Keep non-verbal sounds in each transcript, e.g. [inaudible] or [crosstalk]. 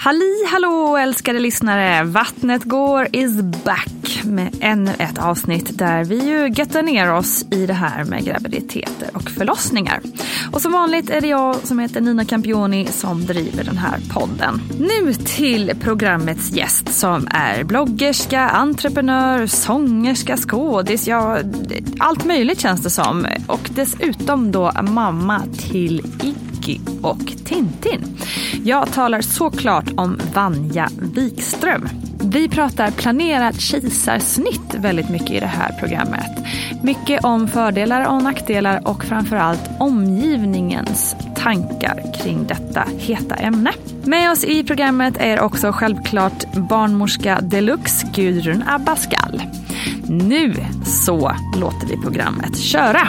Halli hallå älskade lyssnare! Vattnet går is back med ännu ett avsnitt där vi ju göttar ner oss i det här med graviditeter och förlossningar. Och som vanligt är det jag som heter Nina Campioni som driver den här podden. Nu till programmets gäst som är bloggerska, entreprenör, sångerska, skådis, ja allt möjligt känns det som. Och dessutom då mamma till Iggy och Tintin. Jag talar såklart om Vanja Wikström. Vi pratar planerat kejsarsnitt väldigt mycket i det här programmet. Mycket om fördelar och nackdelar och framförallt omgivningens tankar kring detta heta ämne. Med oss i programmet är också självklart barnmorska deluxe Gudrun Abascal. Nu så låter vi programmet köra!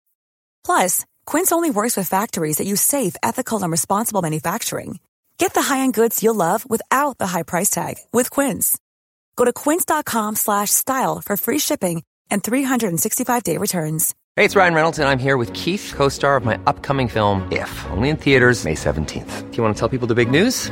Plus, Quince only works with factories that use safe, ethical, and responsible manufacturing. Get the high-end goods you'll love without the high price tag with Quince. Go to quince.com slash style for free shipping and 365-day returns. Hey, it's Ryan Reynolds, and I'm here with Keith, co star of my upcoming film, If, only in theaters, May 17th. Do you want to tell people the big news?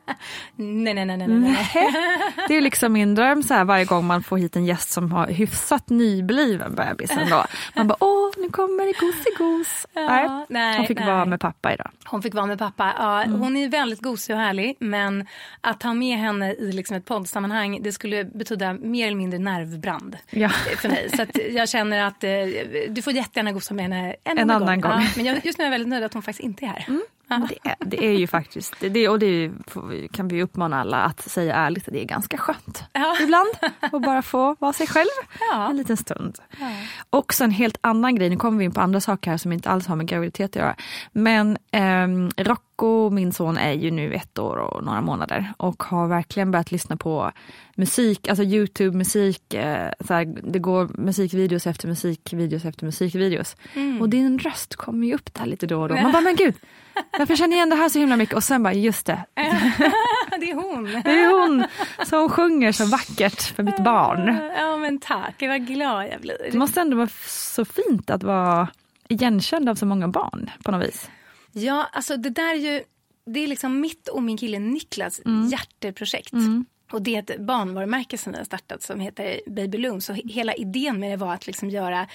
Nej, nej, nej, nej. nej. [laughs] Det är liksom min dröm så här varje gång man får hit en gäst som har hyfsat nybliven bebis ändå. Man bara åh nu kommer det gosigos. Ja, nej, Hon fick nej. vara med pappa idag. Hon fick vara med pappa. Ja, Mm. Hon är väldigt gosig och härlig men att ha med henne i liksom ett poddsammanhang det skulle betyda mer eller mindre nervbrand Ja. för mig. Så jag känner att eh, du får jättegärna gosa med henne en, En annan gång. Ja, men jag, just nu är jag väldigt nöjd att hon faktiskt inte är här. Men Det är, det är ju faktiskt, det, och det är kan vi uppmana alla att säga ärligt, det är ganska skönt Ja. ibland att bara få vara sig själv Ja. en liten stund. Också en helt annan grej, nu kommer vi in på andra saker här som inte alls har med graviditet att göra. Men ehm, Rocco, min son, är ju nu ett år och några månader och har verkligen börjat lyssna på musik, alltså Youtube musik, eh, så här, det går musikvideos efter musikvideos efter musikvideos. Och din röst kommer ju upp där lite då och då. Man bara, men gud, jag känner igen det här så himla mycket och sen bara, just det, [laughs] det är hon. [laughs] det är hon som sjunger så vackert för mitt barn. Ja men tack, vad glad jag blir. Det måste ändå vara så fint att vara igenkänd av så många barn på något vis. Ja, alltså det där är ju, det är liksom mitt och min kille Niklas Mm. hjärteprojekt. Och det är ett barnvarumärke som vi har startat som heter Baby Loom. Så he- hela idén med det var att liksom göra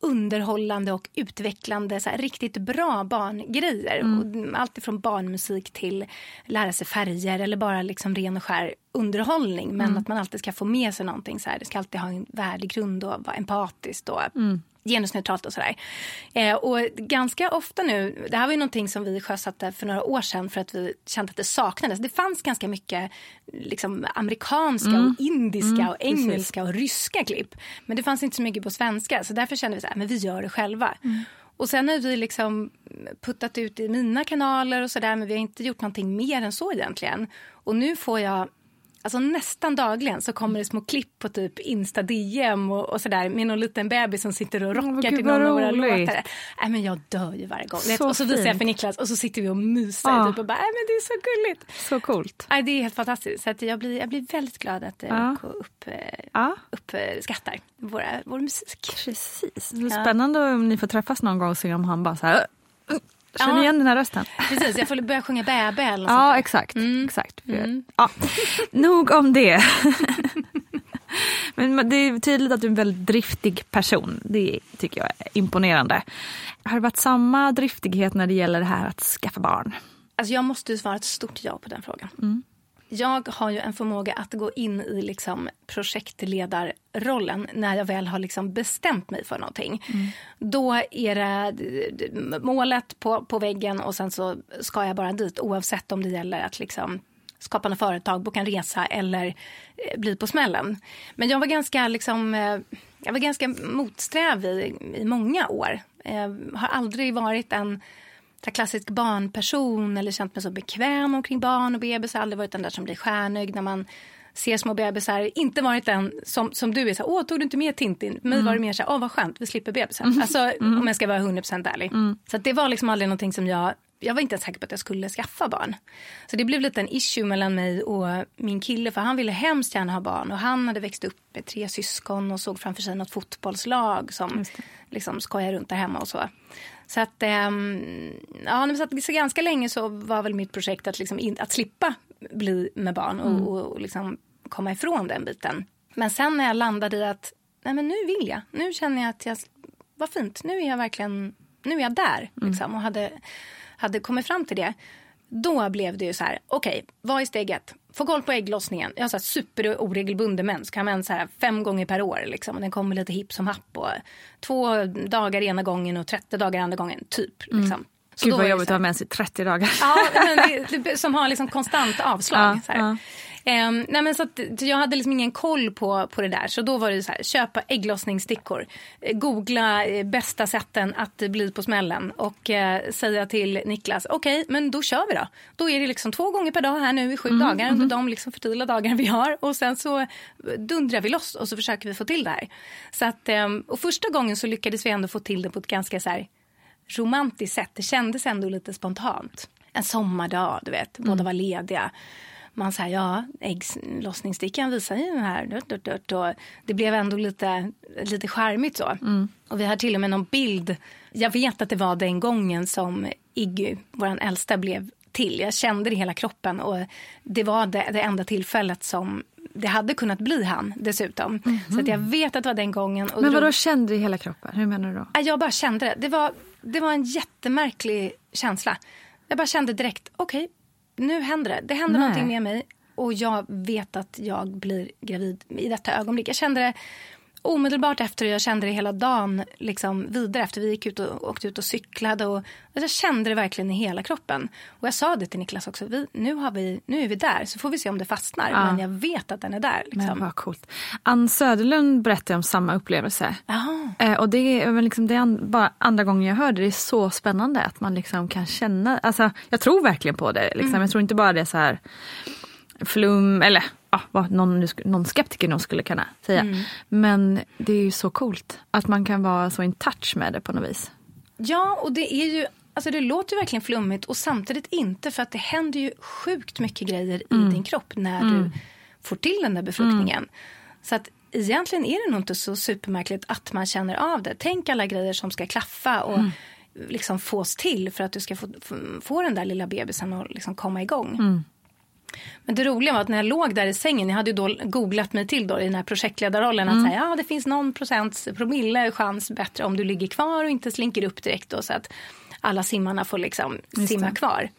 underhållande och utvecklande, så här, riktigt bra barngrejer. Mm. Allt ifrån barnmusik till lära sig färger eller bara liksom ren och skär underhållning. Men mm. att man alltid ska få med sig någonting. Så här. Det ska alltid ha en värdegrund och vara empatiskt. Och, mm genusneutralt och sådär. Eh, och ganska ofta nu, det här var ju någonting som vi sjösatte för några år sedan för att vi kände att det saknades. Det fanns ganska mycket liksom, amerikanska mm. och indiska mm, och engelska precis. och ryska klipp. Men det fanns inte så mycket på svenska så därför kände vi så här, men vi gör det själva. Mm. Och sen har vi liksom puttat ut i mina kanaler och sådär men vi har inte gjort någonting mer än så egentligen. Och nu får jag Alltså nästan dagligen så kommer det små klipp på typ Insta DM och, och sådär med någon liten bebis som sitter och rockar oh, till någon av våra låtar. Nej men jag dör ju varje gång. Så och så visar jag för Niklas och så sitter vi och myser ah. typ och bara, nej men det är så gulligt. Så coolt. Nej, det är helt fantastiskt. Så att jag, blir, jag blir väldigt glad att ah. upp, ah. uppskattar våra, vår musik. Precis. Spännande om ni får träffas någon gång och se om han bara så här Känner ja. igen den här rösten. Precis, jag får börja sjunga bäbe eller Ja, exakt. Mm. exakt. Mm. Ja. Nog om det. [laughs] Men det är tydligt att du är en väldigt driftig person. Det tycker jag är imponerande. Har det varit samma driftighet när det gäller det här att skaffa barn? Alltså jag måste svara ett stort ja på den frågan. Mm jag har ju en förmåga att gå in i liksom projektledarrollen när jag väl har liksom bestämt mig för någonting. Mm. Då är det målet på, på väggen och sen så ska jag bara dit oavsett om det gäller att liksom skapa något företag, boka en resa eller eh, bli på smällen. Men jag var ganska, liksom, eh, jag var ganska motsträvig i, i många år. Jag har aldrig varit en så klassisk barnperson eller känt mig så bekväm omkring barn och bebisar. Aldrig varit den där som blir stjärnögd när man ser små bebisar. Inte varit den som, som du är så åh tog du inte med Tintin? Mig mm. var det mer så åh vad skönt, vi slipper bebisar. Mm. Alltså mm. om jag ska vara 100% ärlig. Mm. Så det var liksom aldrig någonting som jag jag var inte ens säker på att jag skulle skaffa barn. Så det blev lite en issue mellan mig och min kille för han ville hemskt gärna ha barn och han hade växt upp med tre syskon och såg framför sig något fotbollslag som liksom skojar runt där hemma och så. Så att, ähm, ja, så, att, så ganska länge så var väl mitt projekt att, liksom in, att slippa bli med barn och, mm. och, och liksom komma ifrån den biten. Men sen när jag landade i att nej men nu vill jag, nu känner jag att jag, vad fint, nu är jag verkligen, nu är jag där mm. liksom, och hade, hade kommit fram till det. Då blev det ju så här, okej, okay, vad är steg ett? Få koll på ägglossningen. Jag har så här super oregelbunden mens. Kan mens så här fem gånger per år. Liksom. Den kommer lite hipp som happ. Och två dagar ena gången och 30 dagar andra gången. Typ. Liksom. Mm. Så Gud vad jobbigt att ha mens i 30 dagar. Ja, men det, som har liksom konstant avslag. [laughs] Ja, ja. Um, nej men så att, jag hade liksom ingen koll på, på det där. Så då var det så här, köpa ägglossningsstickor. Eh, googla eh, bästa sätten att bli på smällen. Och uh, säga till Niklas, okej okay, men då kör vi då. Då är det liksom två gånger per dag här nu i sju mm, dagar. Mm. Under de liksom fertila dagar vi har. Och sen så dundrar vi loss och så försöker vi få till det här. Så att, um, och första gången så lyckades vi ändå få till det på ett ganska så här, romantiskt sätt. Det kändes ändå lite spontant. En sommardag, du vet. Båda mm. var lediga man säger ja, ägglossningsstickan visar ju den här. Och det blev ändå lite, lite charmigt så. Mm. Och vi har till och med någon bild. Jag vet att det var den gången som Iggy, vår äldsta, blev till. Jag kände det i hela kroppen och det var det, det enda tillfället som det hade kunnat bli han dessutom. Mm -hmm. Så jag vet att det var den gången. Men vad då kände du i hela kroppen? Hur menar du då? Jag bara kände det. Det var, det var en jättemärklig känsla. Jag bara kände direkt, okej, okay, nu händer det. Det händer Nej. någonting med mig och jag vet att jag blir gravid i detta ögonblick. Jag kände det omedelbart efter jag kände det hela dagen liksom vidare efter vi gick ut och åkte ut och cyklade. Och, jag kände det verkligen i hela kroppen. Och jag sa det till Niklas också. Vi, nu, har vi, nu är vi där så får vi se om det fastnar. Ja. Men jag vet att den är där. Liksom. Men vad coolt. Ann Söderlund berättade om samma upplevelse. Eh, och det är, liksom, det är an, bara andra gången jag hör det. Det är så spännande att man liksom kan känna. Alltså, jag tror verkligen på det. Liksom. Mm. Jag tror inte bara det är så här flum eller ja, vad någon, någon skeptiker nog skulle kunna säga. Mm. Men det är ju så coolt att man kan vara så in touch med det på något vis. Ja, och det är ju Alltså det låter ju verkligen flummigt och samtidigt inte för att det händer ju sjukt mycket grejer mm. i din kropp när mm. du får till den där befruktningen. Så att egentligen är det nog inte så supermärkligt att man känner av det. Tänk alla grejer som ska klaffa och mm. liksom fås till för att du ska få, få den där lilla bebisen att liksom komma igång. Mm. Men det roliga var att när jag låg där i sängen, jag hade ju då googlat mig till då i den här projektledarrollen att säga, ja det finns någon procents promille chans bättre om du ligger kvar och inte slinker upp direkt då så att alla simmarna får liksom simma kvar.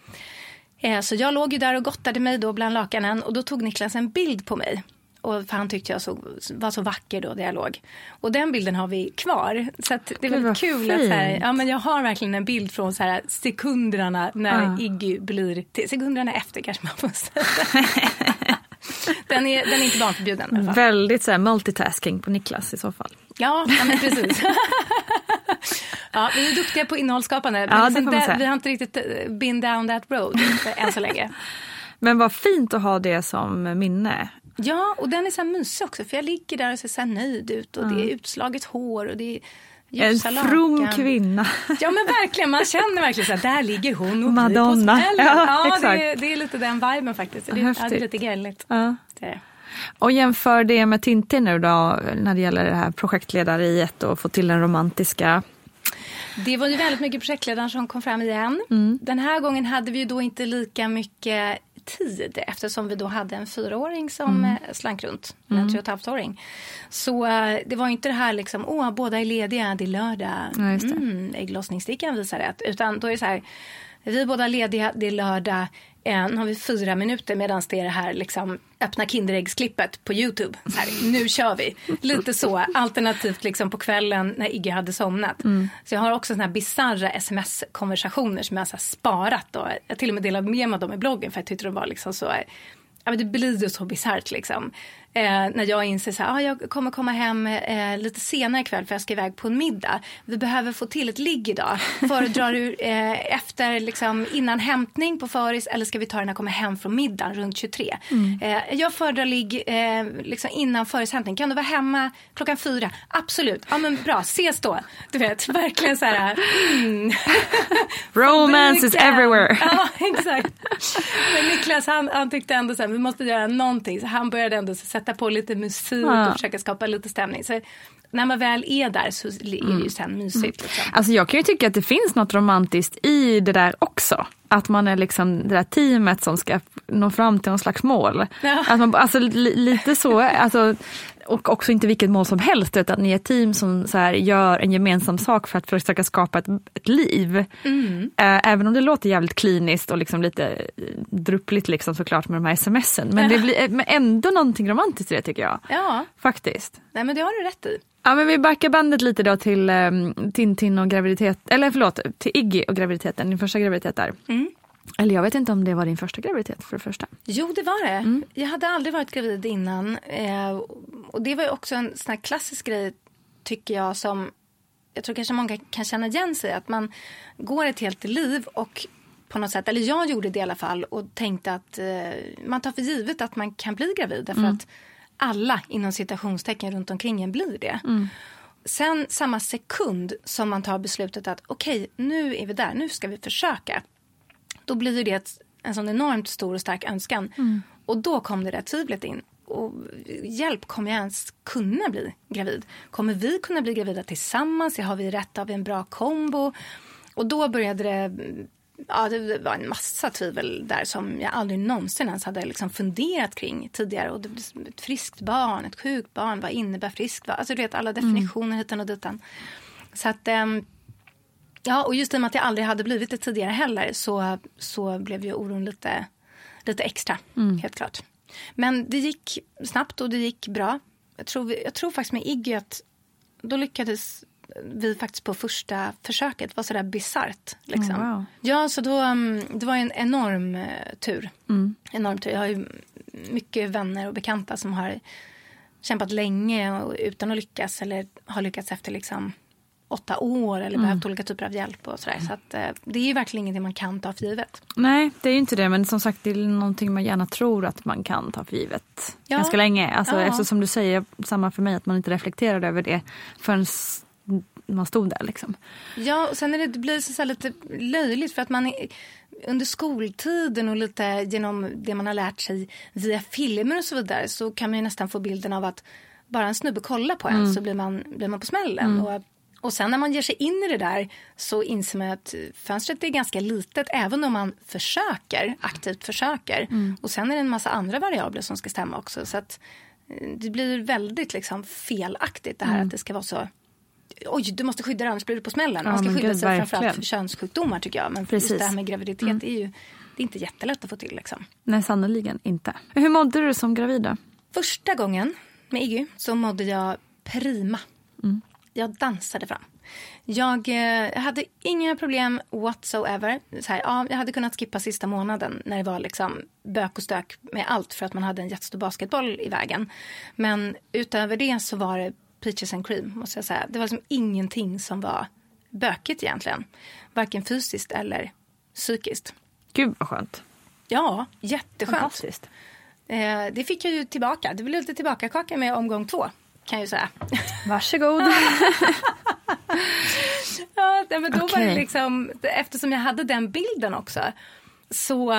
Eh, så jag låg ju där och gottade mig då bland lakanen och då tog Niklas en bild på mig. Och för han tyckte jag såg, var så vacker då där jag låg. Och den bilden har vi kvar. Så det är väldigt kul att så här, fint. ja, men jag har verkligen en bild från så här sekunderna när Ja. Iggy blir till, sekunderna efter kanske man får säga. [laughs] den, är, den är inte barnförbjuden i alla fall. Väldigt så här, multitasking på Niklas i så fall. Ja, ja men precis. [laughs] ja, vi är duktiga på innehållsskapande. Ja, men det säga. vi har inte riktigt eh, been down that road än så länge. [laughs] Men vad fint att ha det som minne. Ja, och den är så här mysig också för jag ligger där och ser så nöjd ut och det är utslaget hår och det är En from lakan. kvinna. [laughs] Ja men verkligen, man känner verkligen så här, där ligger hon och Madonna. på smällen. Ja, Ja, exakt. det, är, det är lite den viben faktiskt. Det, är- ja, det är lite gälligt. Ja. Och jämför det med Tintin nu då när det gäller det här projektledariet och få till den romantiska. Det var ju väldigt mycket projektledaren som kom fram igen. Mm. Den här gången hade vi ju då inte lika mycket tid eftersom vi då hade en fyraåring som Mm. mm. slank runt, en tre och ett halvt-åring. Så eh, det var inte det här liksom, åh, båda är lediga, det är lördag, Ja, mm, ägglossningsstickan visar rätt. Utan då är det så här, vi är båda lediga, det är lördag, eh, nu har vi fyra minuter medan det är det här liksom, öppna Kinderäggsklippet på Youtube. Här, nu kör vi. Lite så, alternativt liksom på kvällen när Iggy hade somnat. Så jag har också såna här bisarra sms-konversationer som jag har sparat. Och jag till och med delat med mig av dem i bloggen för jag tyckte de var liksom så Ja, men det blir ju så bisarrt liksom. Eh, när jag inser så här, ah, jag kommer komma hem eh, lite senare ikväll för jag ska iväg på en middag. Vi behöver få till ett ligg idag. [laughs] Föredrar du eh, efter liksom, innan hämtning på föris eller ska vi ta det när jag kommer hem från middagen runt 23? Eh, jag föredrar ligg eh, liksom innan förishämtning. Kan du vara hemma klockan fyra? Absolut. Ja men bra, ses då. Du vet, [laughs] verkligen så här. Mm. [laughs] Romance is everywhere. Ja, exakt. Men Niklas han, han tyckte ändå så här, vi måste göra någonting. Så han började ändå så sätta på lite musik Ja. och försöka skapa lite stämning. Så när man väl är där så är det ju sen mysigt. Liksom. Alltså jag kan ju tycka att det finns något romantiskt i det där också. Att man är liksom det där teamet som ska nå fram till någon slags mål. Ja. Att man, alltså, li, lite så, alltså, och också inte vilket mål som helst utan ni är ett team som så här, gör en gemensam sak för att försöka skapa ett, ett liv. Mm. Eh, även om det låter jävligt kliniskt och liksom lite eh, druppligt liksom såklart med de här smsen. Men det blir men ändå någonting romantiskt i det tycker jag. Ja, Faktiskt. nej, men det har du rätt i. Ja men vi backar bandet lite då till um, Tintin och graviditet, eller förlåt, till Iggy och graviditeten, din första graviditet där. Mm. Eller jag vet inte om det var din första graviditet för det första. Jo, det var det. Jag hade aldrig varit gravid innan. Eh, och det var också en sån klassisk grej, tycker jag, som jag tror kanske många kan känna igen sig. Att man går ett helt liv och på något sätt, eller jag gjorde det i alla fall och tänkte att eh, man tar för givet att man kan bli gravid. Därför att alla inom citationstecken runt omkring en blir det. Sen samma sekund som man tar beslutet att okej, nu är vi där, nu ska vi försöka då blir det ett, en sån enormt stor och stark önskan. Och då kom det där tvivlet in. Och hjälp, kommer jag ens kunna bli gravid? Kommer vi kunna bli gravida tillsammans? Har vi rätt? Har vi en bra kombo? Och då började det, ja det var en massa tvivel där som jag aldrig någonsin ens hade liksom funderat kring tidigare. Och ett friskt barn, ett sjukt barn, vad innebär friskt? Alltså du vet alla definitioner hitan och ditan. Så att ehm, Ja, och just i och med att jag aldrig hade blivit det tidigare heller så, så blev ju oron lite, lite extra, helt klart. Men det gick snabbt och det gick bra. Jag tror, jag tror faktiskt med Iggy att då lyckades vi faktiskt på första försöket. Det var sådär bisarrt. Liksom. Oh, wow. Ja, så då, um, det var en enorm eh, tur. Enorm tur. Jag har ju mycket vänner och bekanta som har kämpat länge och, utan att lyckas eller har lyckats efter liksom åtta år eller behövt olika typer av hjälp och sådär. Så att, eh, det är ju verkligen ingenting man kan ta för givet. Nej det är ju inte det men som sagt det är någonting man gärna tror att man kan ta för givet. Ja. Ganska länge. Alltså, Ja. Eftersom du säger samma för mig att man inte reflekterade över det förrän man stod där liksom. Ja, och sen är det, det blir så så lite löjligt för att man är, under skoltiden och lite genom det man har lärt sig via filmer och så vidare så kan man ju nästan få bilden av att bara en snubbe kollar på en så blir man, blir man på smällen. Och Och sen när man ger sig in i det där så inser man att fönstret är ganska litet även om man försöker, aktivt försöker. Och sen är det en massa andra variabler som ska stämma också. Så att eh, det blir väldigt liksom felaktigt det här att det ska vara så Oj, du måste skydda dig annars blir du på smällen. Ja, Man ska skydda gud, sig framförallt verkligen. för könssjukdomar tycker jag. Men Precis. just det här med graviditet är ju det är inte jättelätt att få till. Liksom. Nej, sannoliken inte. Hur mådde du som gravid då? Första gången med Iggy så mådde jag prima. Jag dansade fram. Jag eh, hade inga problem whatsoever. Så här, ja, jag hade kunnat skippa sista månaden när det var liksom bök och stök med allt för att man hade en jättestor basketboll i vägen. Men utöver det så var det peaches and cream. Måste jag säga. Det var liksom ingenting som var bökigt egentligen. Varken fysiskt eller psykiskt. Gud vad skönt. Ja, jätteskönt. Eh, det fick jag ju tillbaka. Det blev lite tillbakakaka med omgång två. Kan jag ju säga. Varsågod. [laughs] Ja, men då var Okej. det liksom, eftersom jag hade den bilden också så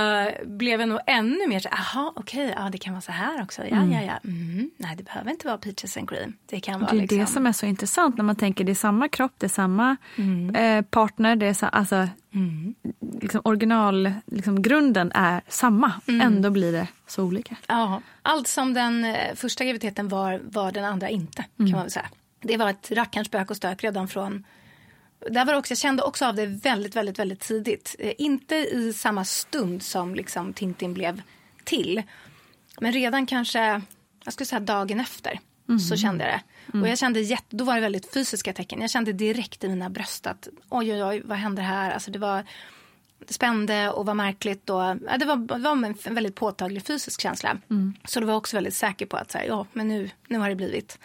blev jag nog ännu mer så aha okej, ja det kan vara så här också. Ja, ja, ja. Mm, nej, det behöver inte vara peaches and cream. Det kan vara Det är liksom. det som är så intressant när man tänker det är samma kropp, det är samma Mm. eh, partner, det är sa, alltså, liksom original, liksom, grunden är samma. Mm. Ändå blir det så olika. Ja, allt som den eh, första graviditeten var, var den andra inte. kan man väl säga. Det var ett rackarns spök och stök redan från där var också, jag kände också av det väldigt, väldigt, väldigt tidigt. Eh, inte i samma stund som liksom Tintin blev till. Men redan kanske, jag skulle säga dagen efter, så kände jag det. Och jag kände jätte, då var det väldigt fysiska tecken. Jag kände direkt i mina bröst att oj, oj, oj, vad händer här? Alltså det var det spände och var märkligt. Och, ja, det, var, det var en väldigt påtaglig fysisk känsla. Så det var också väldigt säker på att så här, ja, men nu, nu har det blivit.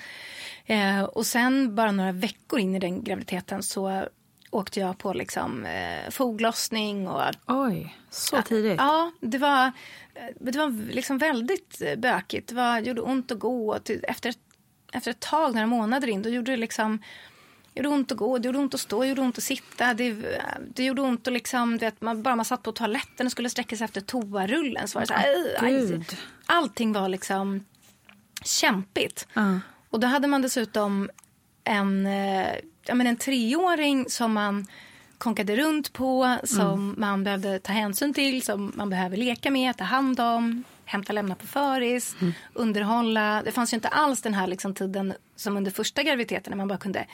Eh, och sen bara några veckor in i den graviditeten så åkte jag på liksom, eh, foglossning och Oj, så tidigt. Ja, det var, eh, det var liksom väldigt eh, bökigt. Det var, gjorde ont att gå. Till- Efter, efter ett tag, några månader in, då gjorde det liksom gjorde ont att gå, det gjorde ont att stå, det gjorde ont att sitta. Det, det gjorde ont att liksom, vet, man, bara man satt på toaletten och skulle sträcka sig efter toarullen så var det så här, aj, aj. Gud. Allting var liksom kämpigt. Ja. Och då hade man dessutom en, eh, ja, men en treåring som man konkade runt på, som man behövde ta hänsyn till, som man behöver leka med, ta hand om, hämta lämna på föris, underhålla. Det fanns ju inte alls den här liksom tiden som under första graviditeten när man bara kunde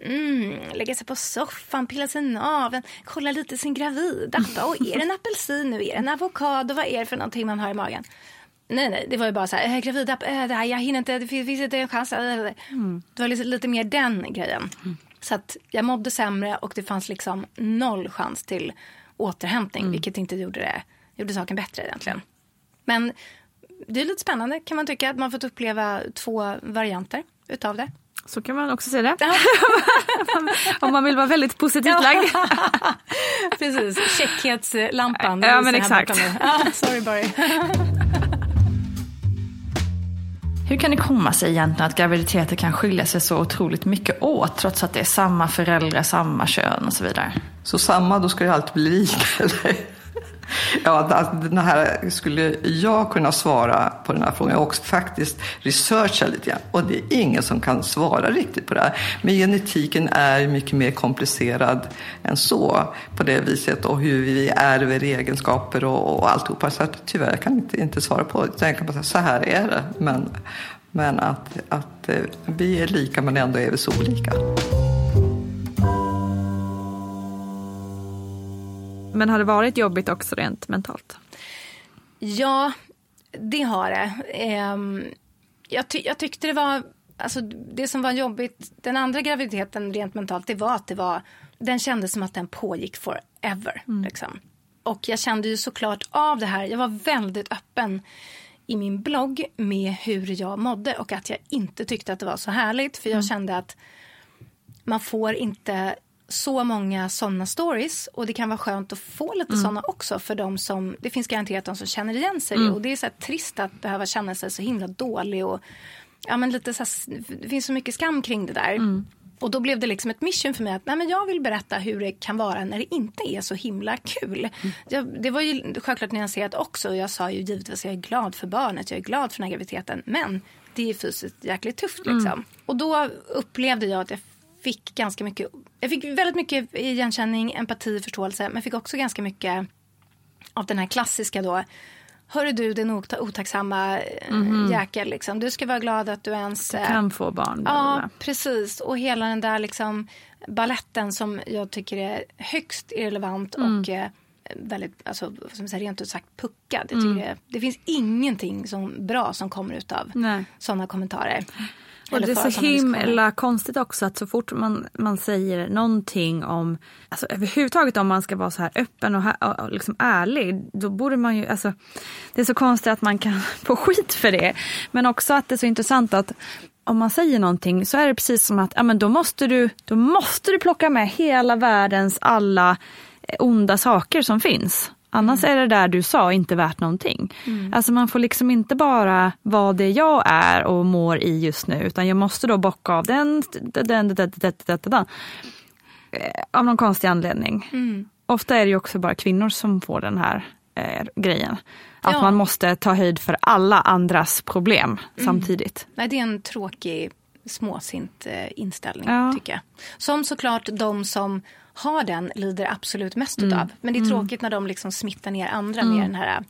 mm, lägga sig på soffan, pilla sig naveln, kolla lite sin gravida. Och är det en [laughs] apelsin nu? Är det en avokado? Vad är det för någonting man har i magen? Nej, nej, det var ju bara så här, äh, äh, det här, jag hinner inte, det finns, inte en chans. Äh, äh. Det var lite, lite mer den grejen. Så att jag mådde sämre och det fanns liksom noll chans till återhämtning, vilket inte gjorde, det, gjorde saken bättre egentligen. Men det är lite spännande kan man tycka, att man fått uppleva två varianter utav det. Så kan man också se det. [laughs] Om man vill vara väldigt positivt lagd. [laughs] Precis, checkhetslampan. Ja, men exakt. sorry Barry. [laughs] Hur kan det komma sig egentligen att graviditeter kan skilja sig så otroligt mycket åt trots att det är samma föräldrar, samma kön och så vidare? Så samma, då ska det alltid bli lika, eller? [laughs] Ja, den här skulle jag kunna svara på den här frågan. Jag har också faktiskt researchat lite grann. Och det är ingen som kan svara riktigt på det här. Men genetiken är mycket mer komplicerad än så. På det viset och hur vi ärver egenskaper och, och alltihopa. Så att, tyvärr jag kan inte, inte svara på det. Jag kan bara säga så här är det. Men, men att, att eh, vi är lika men ändå är vi så olika. Men har det varit jobbigt också rent mentalt? Ja, det har det. Ehm, jag, ty- jag tyckte det var... Alltså, det som var jobbigt, den andra graviditeten rent mentalt, det var att det var... Den kändes som att den pågick forever. Liksom. Och jag kände ju såklart av det här. Jag var väldigt öppen i min blogg med hur jag mådde och att jag inte tyckte att det var så härligt. För jag kände att man får inte så många såna stories och det kan vara skönt att få lite såna också för de som, det finns garanterat de som känner igen sig och det är så trist att behöva känna sig så himla dålig och ja men lite så här, det finns så mycket skam kring det där. Och då blev det liksom ett mission för mig att nej, men jag vill berätta hur det kan vara när det inte är så himla kul. Jag, det var ju självklart nyanserat också. Jag sa ju givetvis att jag är glad för barnet, jag är glad för den här graviditeten. Men det är fysiskt jäkligt tufft liksom. Och då upplevde jag att jag fick ganska mycket, jag fick väldigt mycket igenkänning, empati, förståelse men fick också ganska mycket av den här klassiska då Hörru du den ota- otacksamma mm jäkel liksom. Du ska vara glad att du ens... eh, Kan få barn. Ja, precis. Och hela den där liksom balletten som jag tycker är högst irrelevant Mm. och eh, väldigt, alltså, som säger, rent ut sagt puckad. Jag Mm. tycker det, det finns ingenting som bra som kommer ut av sådana kommentarer. Och det är så himla konstigt också att så fort man, man säger någonting om, alltså överhuvudtaget om man ska vara så här öppen och, och liksom ärlig, då borde man ju, alltså det är så konstigt att man kan [laughs] få skit för det. Men också att det är så intressant att om man säger någonting så är det precis som att, ja men då måste du, då måste du plocka med hela världens alla eh, onda saker som finns. Annars är det där du sa inte värt någonting. Alltså man får liksom inte bara vara det jag är och mår i just nu utan jag måste då bocka av den, den, den, den, den, den, den. Eh, Av någon konstig anledning. Ofta är det ju också bara kvinnor som får den här eh, grejen. Att Ja. man måste ta höjd för alla andras problem samtidigt. Nej, det är en tråkig småsint eh, inställning Ja. tycker jag. Som såklart de som har den lider absolut mest Mm. utav. Men det är tråkigt när de liksom smittar ner andra med den här eh,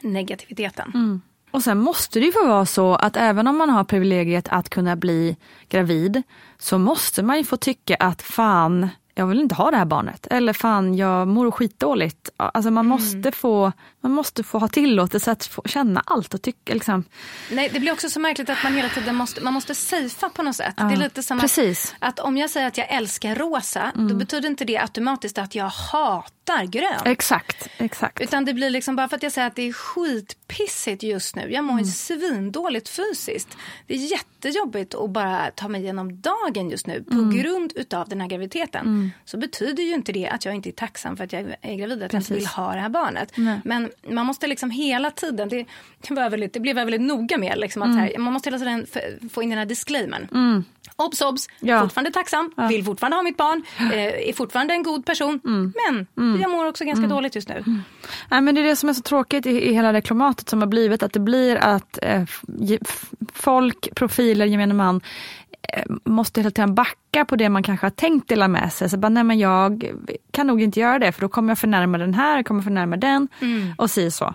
negativiteten. Mm. Och sen måste det ju få vara så att även om man har privilegiet att kunna bli gravid så måste man ju få tycka att fan, jag vill inte ha det här barnet. Eller fan, jag mår skitdåligt. Alltså man måste få, man måste få ha tillåtelse att få känna allt och tycka liksom. Nej, det blir också så märkligt att man hela tiden måste, man måste safea på något sätt. det är lite som precis. Att, att om jag säger att jag älskar rosa, då betyder inte det automatiskt att jag hatar grön. Exakt, exakt. Utan det blir liksom bara för att jag säger att det är skitpissigt just nu. Jag mår Mm. svindåligt fysiskt. Det är jättejobbigt att bara ta mig igenom dagen just nu på Mm. grund utav den här graviditeten. Så betyder ju inte det att jag inte är tacksam för att jag är gravid, att jag vill ha det här barnet. Nej. Men man måste liksom hela tiden, det, var väldigt, det blev jag väldigt noga med, liksom att Mm. här, man måste hela tiden få in den här disclaimern. Obs, obs, Ja. fortfarande tacksam, vill fortfarande ha mitt barn, eh, är fortfarande en god person. Mm. Men jag mår också ganska dåligt just nu. Nej, men det är det som är så tråkigt i, i hela det klimatet som har blivit, att det blir att eh, folk, profiler, gemene man eh, måste hela tiden backa på det man kanske har tänkt dela med sig. Så bara, nej men jag kan nog inte göra det för då kommer jag förnärma den här, kommer förnärma den och si så.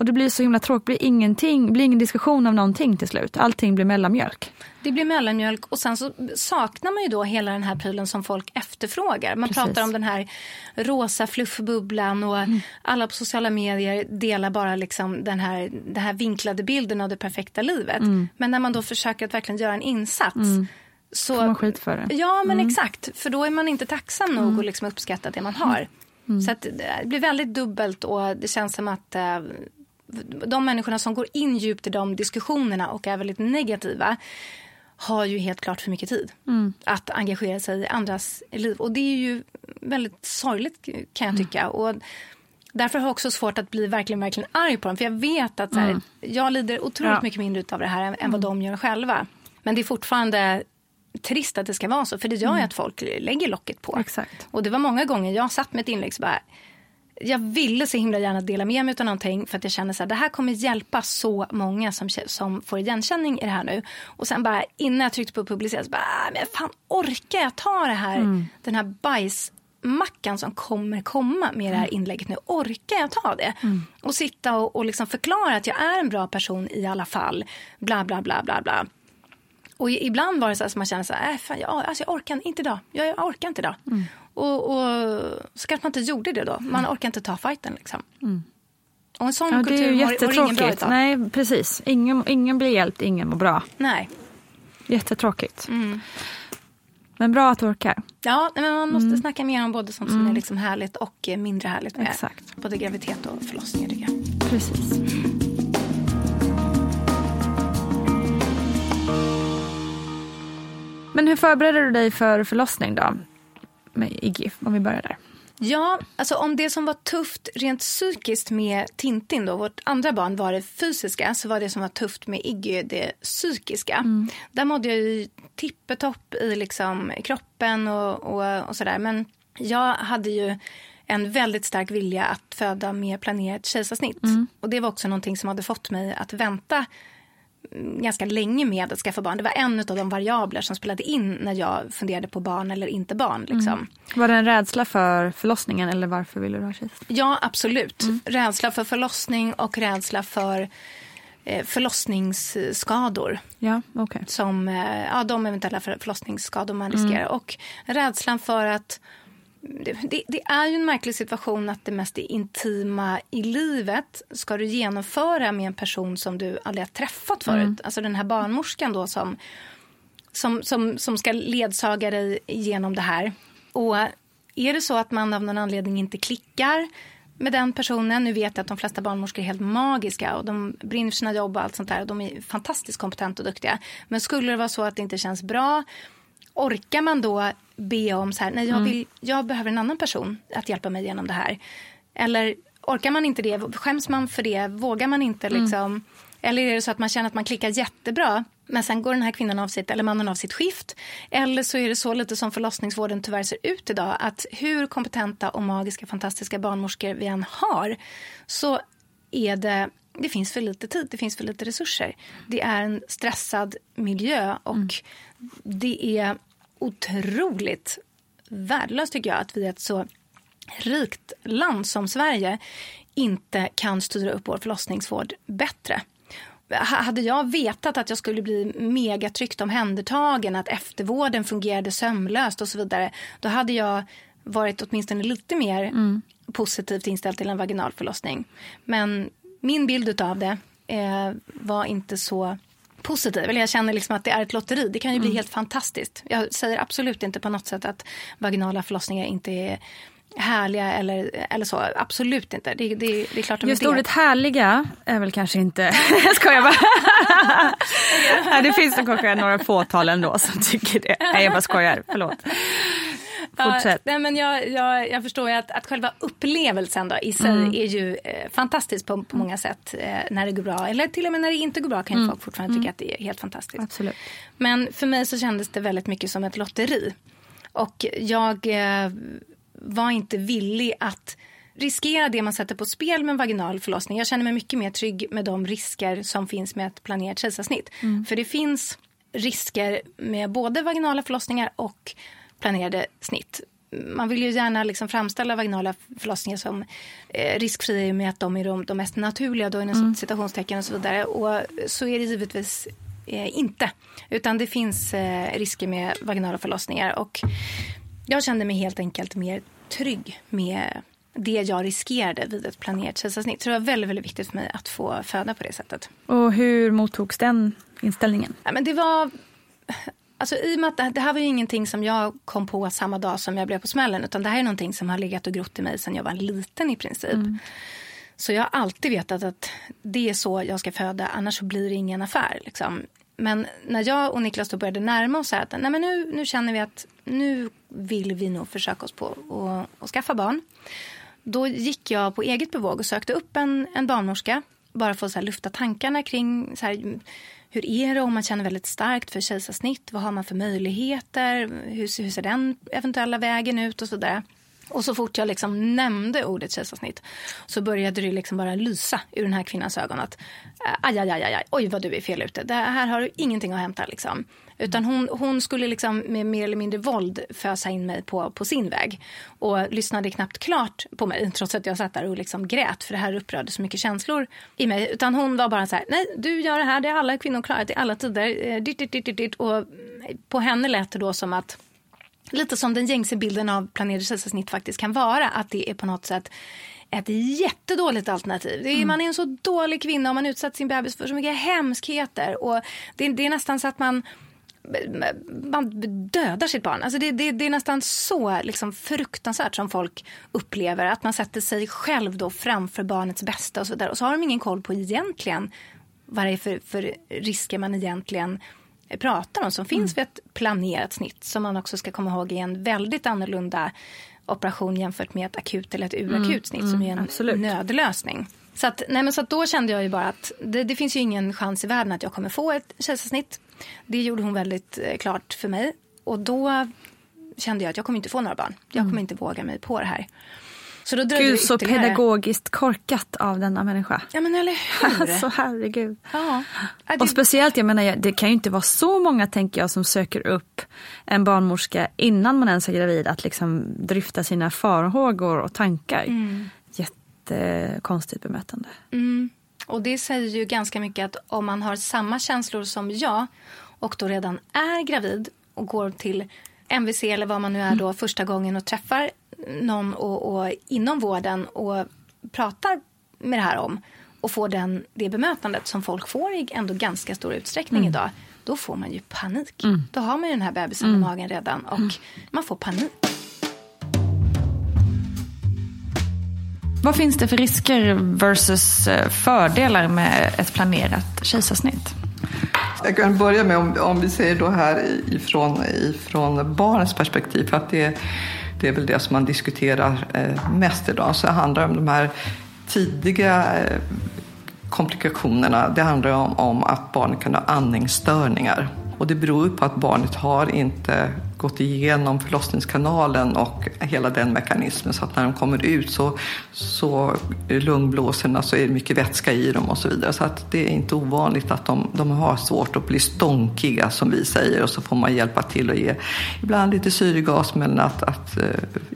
Och det blir så himla tråkigt, det blir ingenting, blir ingen diskussion av någonting till slut. Allting blir mellanmjölk. Det blir mellanmjölk och sen så saknar man ju då hela den här prylen som folk efterfrågar. Man Precis. pratar om den här rosa fluffbubblan och alla på sociala medier delar bara liksom den här, den här vinklade bilden av det perfekta livet. Men när man då försöker att verkligen göra en insats så... Får man skit för det. Ja, men exakt. För då är man inte tacksam nog att liksom uppskatta det man har. Så att det blir väldigt dubbelt och det känns som att eh, de människorna som går in djupt i de diskussionerna och är väldigt negativa har ju helt klart för mycket tid att engagera sig i andras liv. Och det är ju väldigt sorgligt kan jag tycka. Och därför har jag också svårt att bli verkligen, verkligen arg på dem. För jag vet att så här, jag lider otroligt Ja. mycket mindre av det här än, än vad de gör själva. Men det är fortfarande trist att det ska vara så. För det gör ju att folk lägger locket på. Exakt. Och det var många gånger jag satt med ett inlägg så bara jag ville så himla gärna dela med mig av någonting för att jag kände att det här kommer hjälpa så många som, som får igenkänning i det här nu. Och sen bara innan jag tryckte på publicera så bara, "Ah, men fan orkar jag ta det här, den här bajsmackan som kommer komma med det här inlägget nu. Orkar jag ta det? Och sitta och, och liksom förklara att jag är en bra person i alla fall. Bla bla bla bla bla. Och ibland var det så att man kände så här, äh, fan, jag, alltså jag orkar inte idag. Jag, jag orkar inte idag. Och, och så kanske man inte gjorde det då. Man orkar inte ta fighten liksom. Och en sån Ja, det är kultur ju mår, mår ingen bra jättetråkigt. utav. Nej, precis. Ingen, ingen blir hjälpt, ingen mår bra. Nej. Jättetråkigt. Men bra att du orkar. Ja, men man måste snacka mer om både sånt som är liksom härligt och mindre härligt med Exakt. både graviditet och jag. Precis. Men hur förbereder du dig för förlossning då? Med Iggy, om vi börjar där. Ja, alltså om det som var tufft rent psykiskt med Tintin då, vårt andra barn var det fysiska, så var det som var tufft med Iggy det psykiska. Där mådde jag ju tippetopp i liksom kroppen och, och, och sådär. Men jag hade ju en väldigt stark vilja att föda med planerat kejsarsnitt. Och det var också någonting som hade fått mig att vänta mm, ganska länge med att skaffa barn. Det var en av de variabler som spelade in när jag funderade på barn eller inte barn. Liksom. Mm. Var det en rädsla för förlossningen eller varför ville du ha kejsarsnitt? Ja, absolut. Mm. Rädsla för förlossning och rädsla för eh, förlossningsskador. Ja, okay. Som, eh, ja, de eventuella förlossningsskador man riskerar. Mm. Och rädslan för att det, det, är ju en märklig situation att det mest intima i livet ska du genomföra med en person som du aldrig har träffat förut. Mm. Alltså den här barnmorskan då som, som, som, som ska ledsaga dig genom det här. Och är det så att man av någon anledning inte klickar med den personen. Nu vet jag att de flesta barnmorskor är helt magiska och de brinner för sina jobb och allt sånt där. Och de är fantastiskt kompetenta och duktiga. Men skulle det vara så att det inte känns bra orkar man då be om så här, nej jag, mm. vill, jag behöver en annan person att hjälpa mig genom det här. Eller orkar man inte det, skäms man för det, vågar man inte mm. liksom. Eller är det så att man känner att man klickar jättebra men sen går den här kvinnan av sitt, eller mannen av sitt skift. Eller så är det så lite som förlossningsvården tyvärr ser ut idag. Att hur kompetenta och magiska, fantastiska barnmorskor vi än har så är det det finns för lite tid, det finns för lite resurser. Det är en stressad miljö och mm. Det är otroligt värdelöst tycker jag att vi är ett så rikt land som Sverige inte kan styra upp vår förlossningsvård bättre. Hade jag vetat att jag skulle bli megatryggt omhändertagen, att eftervården fungerade sömlöst och så vidare, då hade jag varit åtminstone lite mer mm. positivt inställd till en vaginal förlossning. Men min bild av det eh, var inte så positiv. Eller jag känner liksom att det är ett lotteri. Det kan ju bli mm. helt fantastiskt. Jag säger absolut inte på något sätt att vaginala förlossningar inte är härliga eller, eller så. Absolut inte. Det, det, det är klart de Just ordet härliga är väl kanske inte... [laughs] jag skojar bara. Nej, det finns nog kanske några fåtal ändå som tycker det. Nej, jag bara skojar. Förlåt. Fortsätt. Ja, nej, men jag, jag, jag förstår ju att, att själva upplevelsen då, i sig mm. är ju eh, fantastisk på, på många sätt eh, när det går bra. Eller till och med när det inte går bra kan mm. folk fortfarande tycka mm. att det är helt fantastiskt. Absolut. Men för mig så kändes det väldigt mycket som ett lotteri. Och jag eh, var inte villig att riskera det man sätter på spel med en vaginal förlossning. Jag känner mig mycket mer trygg med de risker som finns med ett planerat kejsarsnitt. Mm. För det finns risker med både vaginala förlossningar och planerade snitt. Man vill ju gärna liksom framställa vaginala förlossningar som eh, riskfria med att de är de, de mest naturliga då, inom mm. citationstecken och så vidare. Och så är det givetvis eh, inte. Utan det finns eh, risker med vaginala förlossningar. Och jag kände mig helt enkelt mer trygg med det jag riskerade vid ett planerat kejsarsnitt. Så det var väldigt, väldigt viktigt för mig att få föda på det sättet. Och hur mottogs den inställningen? Ja, men det var Alltså, I och med att det, här var ju ingenting som jag kom på samma dag som jag blev på smällen. Utan det här är någonting som har legat och grott i mig sedan jag var liten i princip. Mm. Så jag har alltid vetat att det är så jag ska föda, annars så blir det ingen affär. Liksom. Men när jag och Niklas då började närma oss att nej men nu, nu känner vi att nu vill vi nog försöka oss på att skaffa barn. Då gick jag på eget bevåg och sökte upp en, en barnmorska. Bara för att så här, lufta tankarna kring så här, hur är det om man känner väldigt starkt för kejsarsnitt? Vad har man för möjligheter? Hur, hur ser den eventuella vägen ut och så. Och så fort jag liksom nämnde ordet kejsarsnitt så började det liksom bara lysa ur den här kvinnans ögon att eh, aj, aj, aj, aj, oj vad du är fel ute. Det här har du ingenting att hämta liksom. Utan hon, hon skulle liksom med mer eller mindre våld fösa in mig på, på sin väg. Och lyssnade knappt klart på mig trots att jag satt där och liksom grät för det här upprörde så mycket känslor i mig. Utan hon var bara så här, nej du gör det här, det har alla kvinnor klarat i alla tider. Eh, ditt, ditt, ditt, ditt. Och på henne lät det då som att lite som den gängse bilden av planerade kejsarsnitt faktiskt kan vara. Att det är på något sätt ett jättedåligt alternativ. Är, mm. Man är en så dålig kvinna och man utsatt sin bebis för så mycket hemskheter. Och det, det är nästan så att man man dödar sitt barn. Alltså det, det, det är nästan så liksom fruktansvärt som folk upplever. Att man sätter sig själv då framför barnets bästa och så vidare. Och så har de ingen koll på egentligen vad det är för, för risker man egentligen pratar om som finns mm. vid ett planerat snitt. Som man också ska komma ihåg är en väldigt annorlunda operation jämfört med ett akut eller ett urakut mm. snitt mm. som är en Absolut. nödlösning. Så, att, nej men så att då kände jag ju bara att det, det, finns ju ingen chans i världen att jag kommer få ett kejsarsnitt. Det gjorde hon väldigt eh, klart för mig. Och då kände jag att jag kommer inte få några barn. Jag kommer mm. inte våga mig på det här. Så då Gud, så pedagogiskt korkat av denna människa. Ja men eller hur? [laughs] Alltså herregud. ja. Ja, det- Och speciellt, jag menar, det kan ju inte vara så många tänker jag som söker upp en barnmorska innan man ens är gravid att liksom dryfta sina farhågor och tankar. Jättekonstigt bemötande. Mm. Och det säger ju ganska mycket att om man har samma känslor som jag och då redan är gravid och går till MVC eller vad man nu är då första gången och träffar någon och, och inom vården och pratar med det här om och får den, det bemötandet som folk får i ändå ganska stor utsträckning idag. Då får man ju panik. Då har man ju den här bebisen i magen redan och man får panik. Vad finns det för risker versus eh, fördelar med ett planerat kejsarsnitt? Jag kan börja med om, om vi säger då här ifrån, ifrån barnets perspektiv, för att det, det är väl det som man diskuterar eh, mest idag, så handlar om de här tidiga eh, komplikationerna. Det handlar om, om att barnet kan ha andningsstörningar. Och det beror på att barnet har inte gått igenom förlossningskanalen och hela den mekanismen. Så att när de kommer ut så, så lungblåsorna så är det mycket vätska i dem och så vidare. Så att det är inte ovanligt att de, de har svårt att bli stånkiga som vi säger. Och så får man hjälpa till och ge ibland lite syrgas men att, att eh,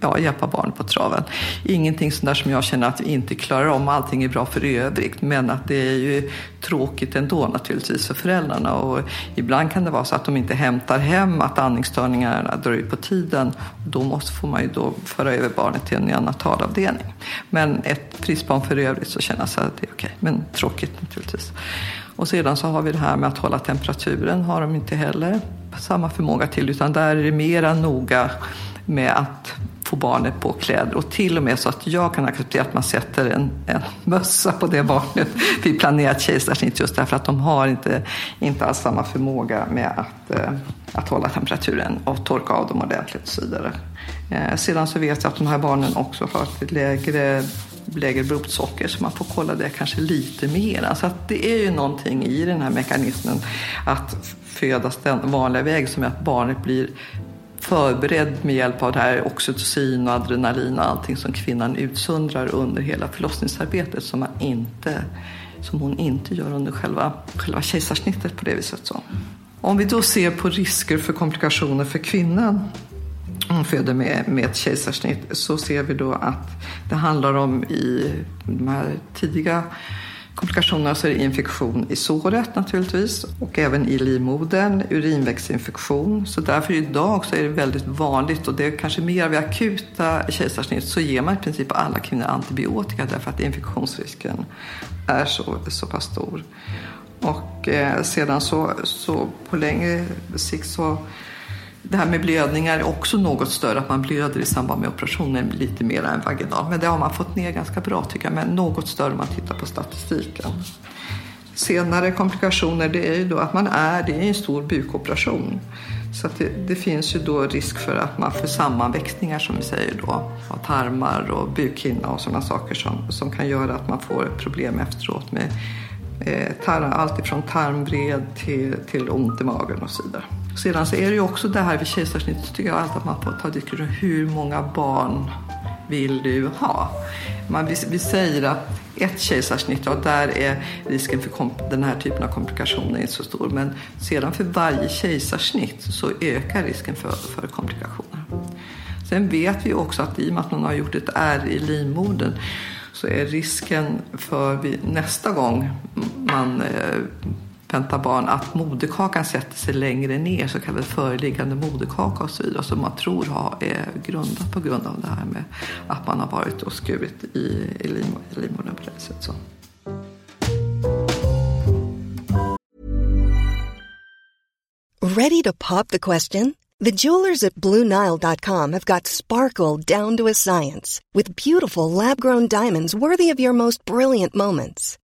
ja, hjälpa barnet på traven. Ingenting sånt där som jag känner att vi inte klarar om, allting är bra för övrigt. Men att det är ju tråkigt ändå naturligtvis för föräldrarna. Och ibland kan det vara så att de inte hämtar hem att andningsstörningar andningsstörningarna drar ut på tiden. Då måste, får man ju då föra över barnet till en neonatalavdelning. Men ett friskt barn för övrigt så jag det att det är okej, men tråkigt naturligtvis. Och sedan så har vi det här med att hålla temperaturen har de inte heller samma förmåga till utan där är det mera noga med att få barnet på kläder och till och med så att jag kan acceptera att man sätter en, en mössa på det barnet [laughs] vid planerat kejsarsnitt just därför att de har inte, inte alls samma förmåga med att, eh, att hålla temperaturen och torka av dem ordentligt och så vidare. Eh, sedan så vet jag att de här barnen också har ett lägre lägre blodsocker så man får kolla det kanske lite mer. Så att det är ju någonting i den här mekanismen att födas den vanliga vägen som är att barnet blir förberedd med hjälp av det här oxytocin och adrenalin och allting som kvinnan utsöndrar under hela förlossningsarbetet som, man inte, som hon inte gör under själva, själva kejsarsnittet på det viset. Så. Om vi då ser på risker för komplikationer för kvinnan hon föder med, med ett kejsarsnitt så ser vi då att det handlar om i de här tidiga komplikationerna så är det infektion i såret naturligtvis och även i livmodern, urinvägsinfektion. Så därför idag så är det väldigt vanligt och det är kanske mer vid akuta kejsarsnitt så ger man i princip alla kvinnor antibiotika därför att infektionsrisken är så, så pass stor. Och eh, sedan så, så på längre sikt så det här med blödningar är också något större, att man blöder i samband med operationen lite mer än vaginal. Men det har man fått ner ganska bra tycker jag, men något större om man tittar på statistiken. Senare komplikationer, det är ju då att man är, det är en stor bukoperation. Så att det, det, finns ju då risk för att man får sammanväxningar som vi säger då, av tarmar och bukhinna och sådana saker som, som kan göra att man får problem efteråt med eh, tar, allt ifrån tarmvred till, till ont i magen och så vidare. Sedan så är det ju också det här vid kejsarsnitt tycker jag alltid att man får ta diskussion hur många barn vill du ha? Man, vi, vi säger att ett kejsarsnitt, och där är risken för den här typen av komplikationer inte så stor. Men sedan för varje kejsarsnitt så ökar risken för, för komplikationer. Sen vet vi också att i och med att man har gjort ett ärr i livmodern så är risken för vid, nästa gång man eh, väntar barn att moderkakan sätter sig längre ner, så kallad föreliggande moderkaka och så vidare, som man tror har, är grundat på grund av det här med att man har varit och skurit i, i, livmodern på det sättet. Så. Ready to pop the question? The jewelers at BlueNile.com have got sparkle down to a science with beautiful lab-grown diamonds worthy of your most brilliant moments.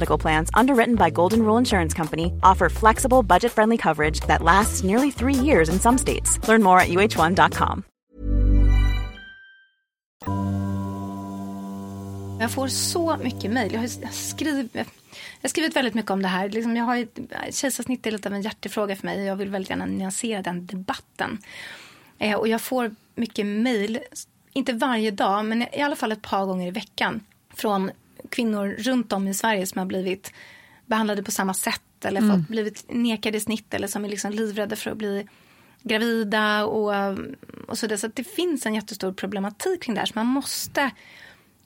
Medical Plans, underwritten by Golden Rule Insurance Company, offer flexible, budget friendly coverage that lasts nearly three years in some states. Learn more at uh1.com. Jag får så mycket mejl. Jag har skrivit, jag skrivit väldigt mycket om det här. Liksom jag har, kejsarsnitt är lite av en hjärtefråga för mig. Jag vill väldigt gärna nyansera den debatten. Eh, och jag får mycket mejl, inte varje dag, men i alla fall ett par gånger i veckan från kvinnor runt om i Sverige som har blivit behandlade på samma sätt eller fått, blivit nekade snitt eller som är liksom livrädda för att bli gravida och, och så, där. så det finns en jättestor problematik kring det här så man måste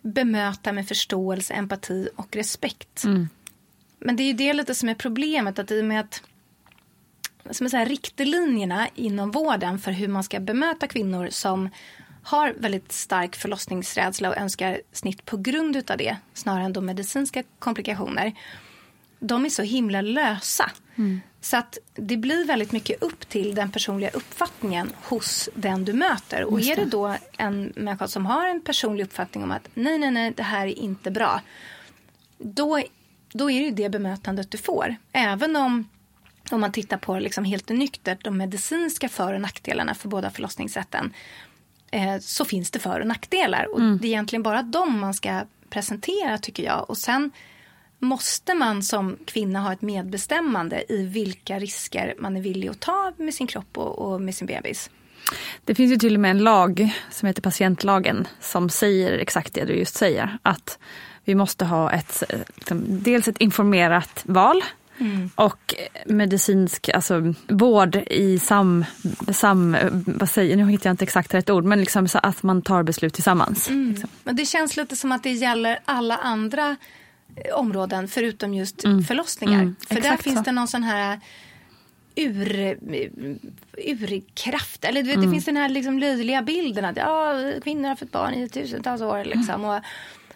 bemöta med förståelse, empati och respekt. Men det är ju det lite som är problemet att i och med att som är så här, riktlinjerna inom vården för hur man ska bemöta kvinnor som har väldigt stark förlossningsrädsla och önskar snitt på grund utav det snarare än de medicinska komplikationer. De är så himla lösa. Så att det blir väldigt mycket upp till den personliga uppfattningen hos den du möter. Och är det då en människa som har en personlig uppfattning om att nej, nej, nej, det här är inte bra. Då, då är det ju det bemötandet du får. Även om om man tittar på liksom helt nyktert de medicinska för och nackdelarna för båda förlossningssätten eh, så finns det för och nackdelar. Och Det är egentligen bara dem man ska presentera tycker jag. Och sen måste man som kvinna ha ett medbestämmande i vilka risker man är villig att ta med sin kropp och, och med sin bebis. Det finns ju till och med en lag som heter patientlagen som säger exakt det du just säger. Att vi måste ha ett, liksom, dels ett informerat val och medicinsk alltså, vård i sam, sam... Vad säger Nu hittar jag inte exakt rätt ord, men liksom så att man tar beslut tillsammans. Liksom. Men det känns lite som att det gäller alla andra eh, områden förutom just förlossningar. Mm, För där exakt finns så. det någon sån här ur, urkraft. Eller du vet, Mm. det finns den här liksom löjliga bilden att ja, kvinnor har fått barn i tusentals år. Liksom, och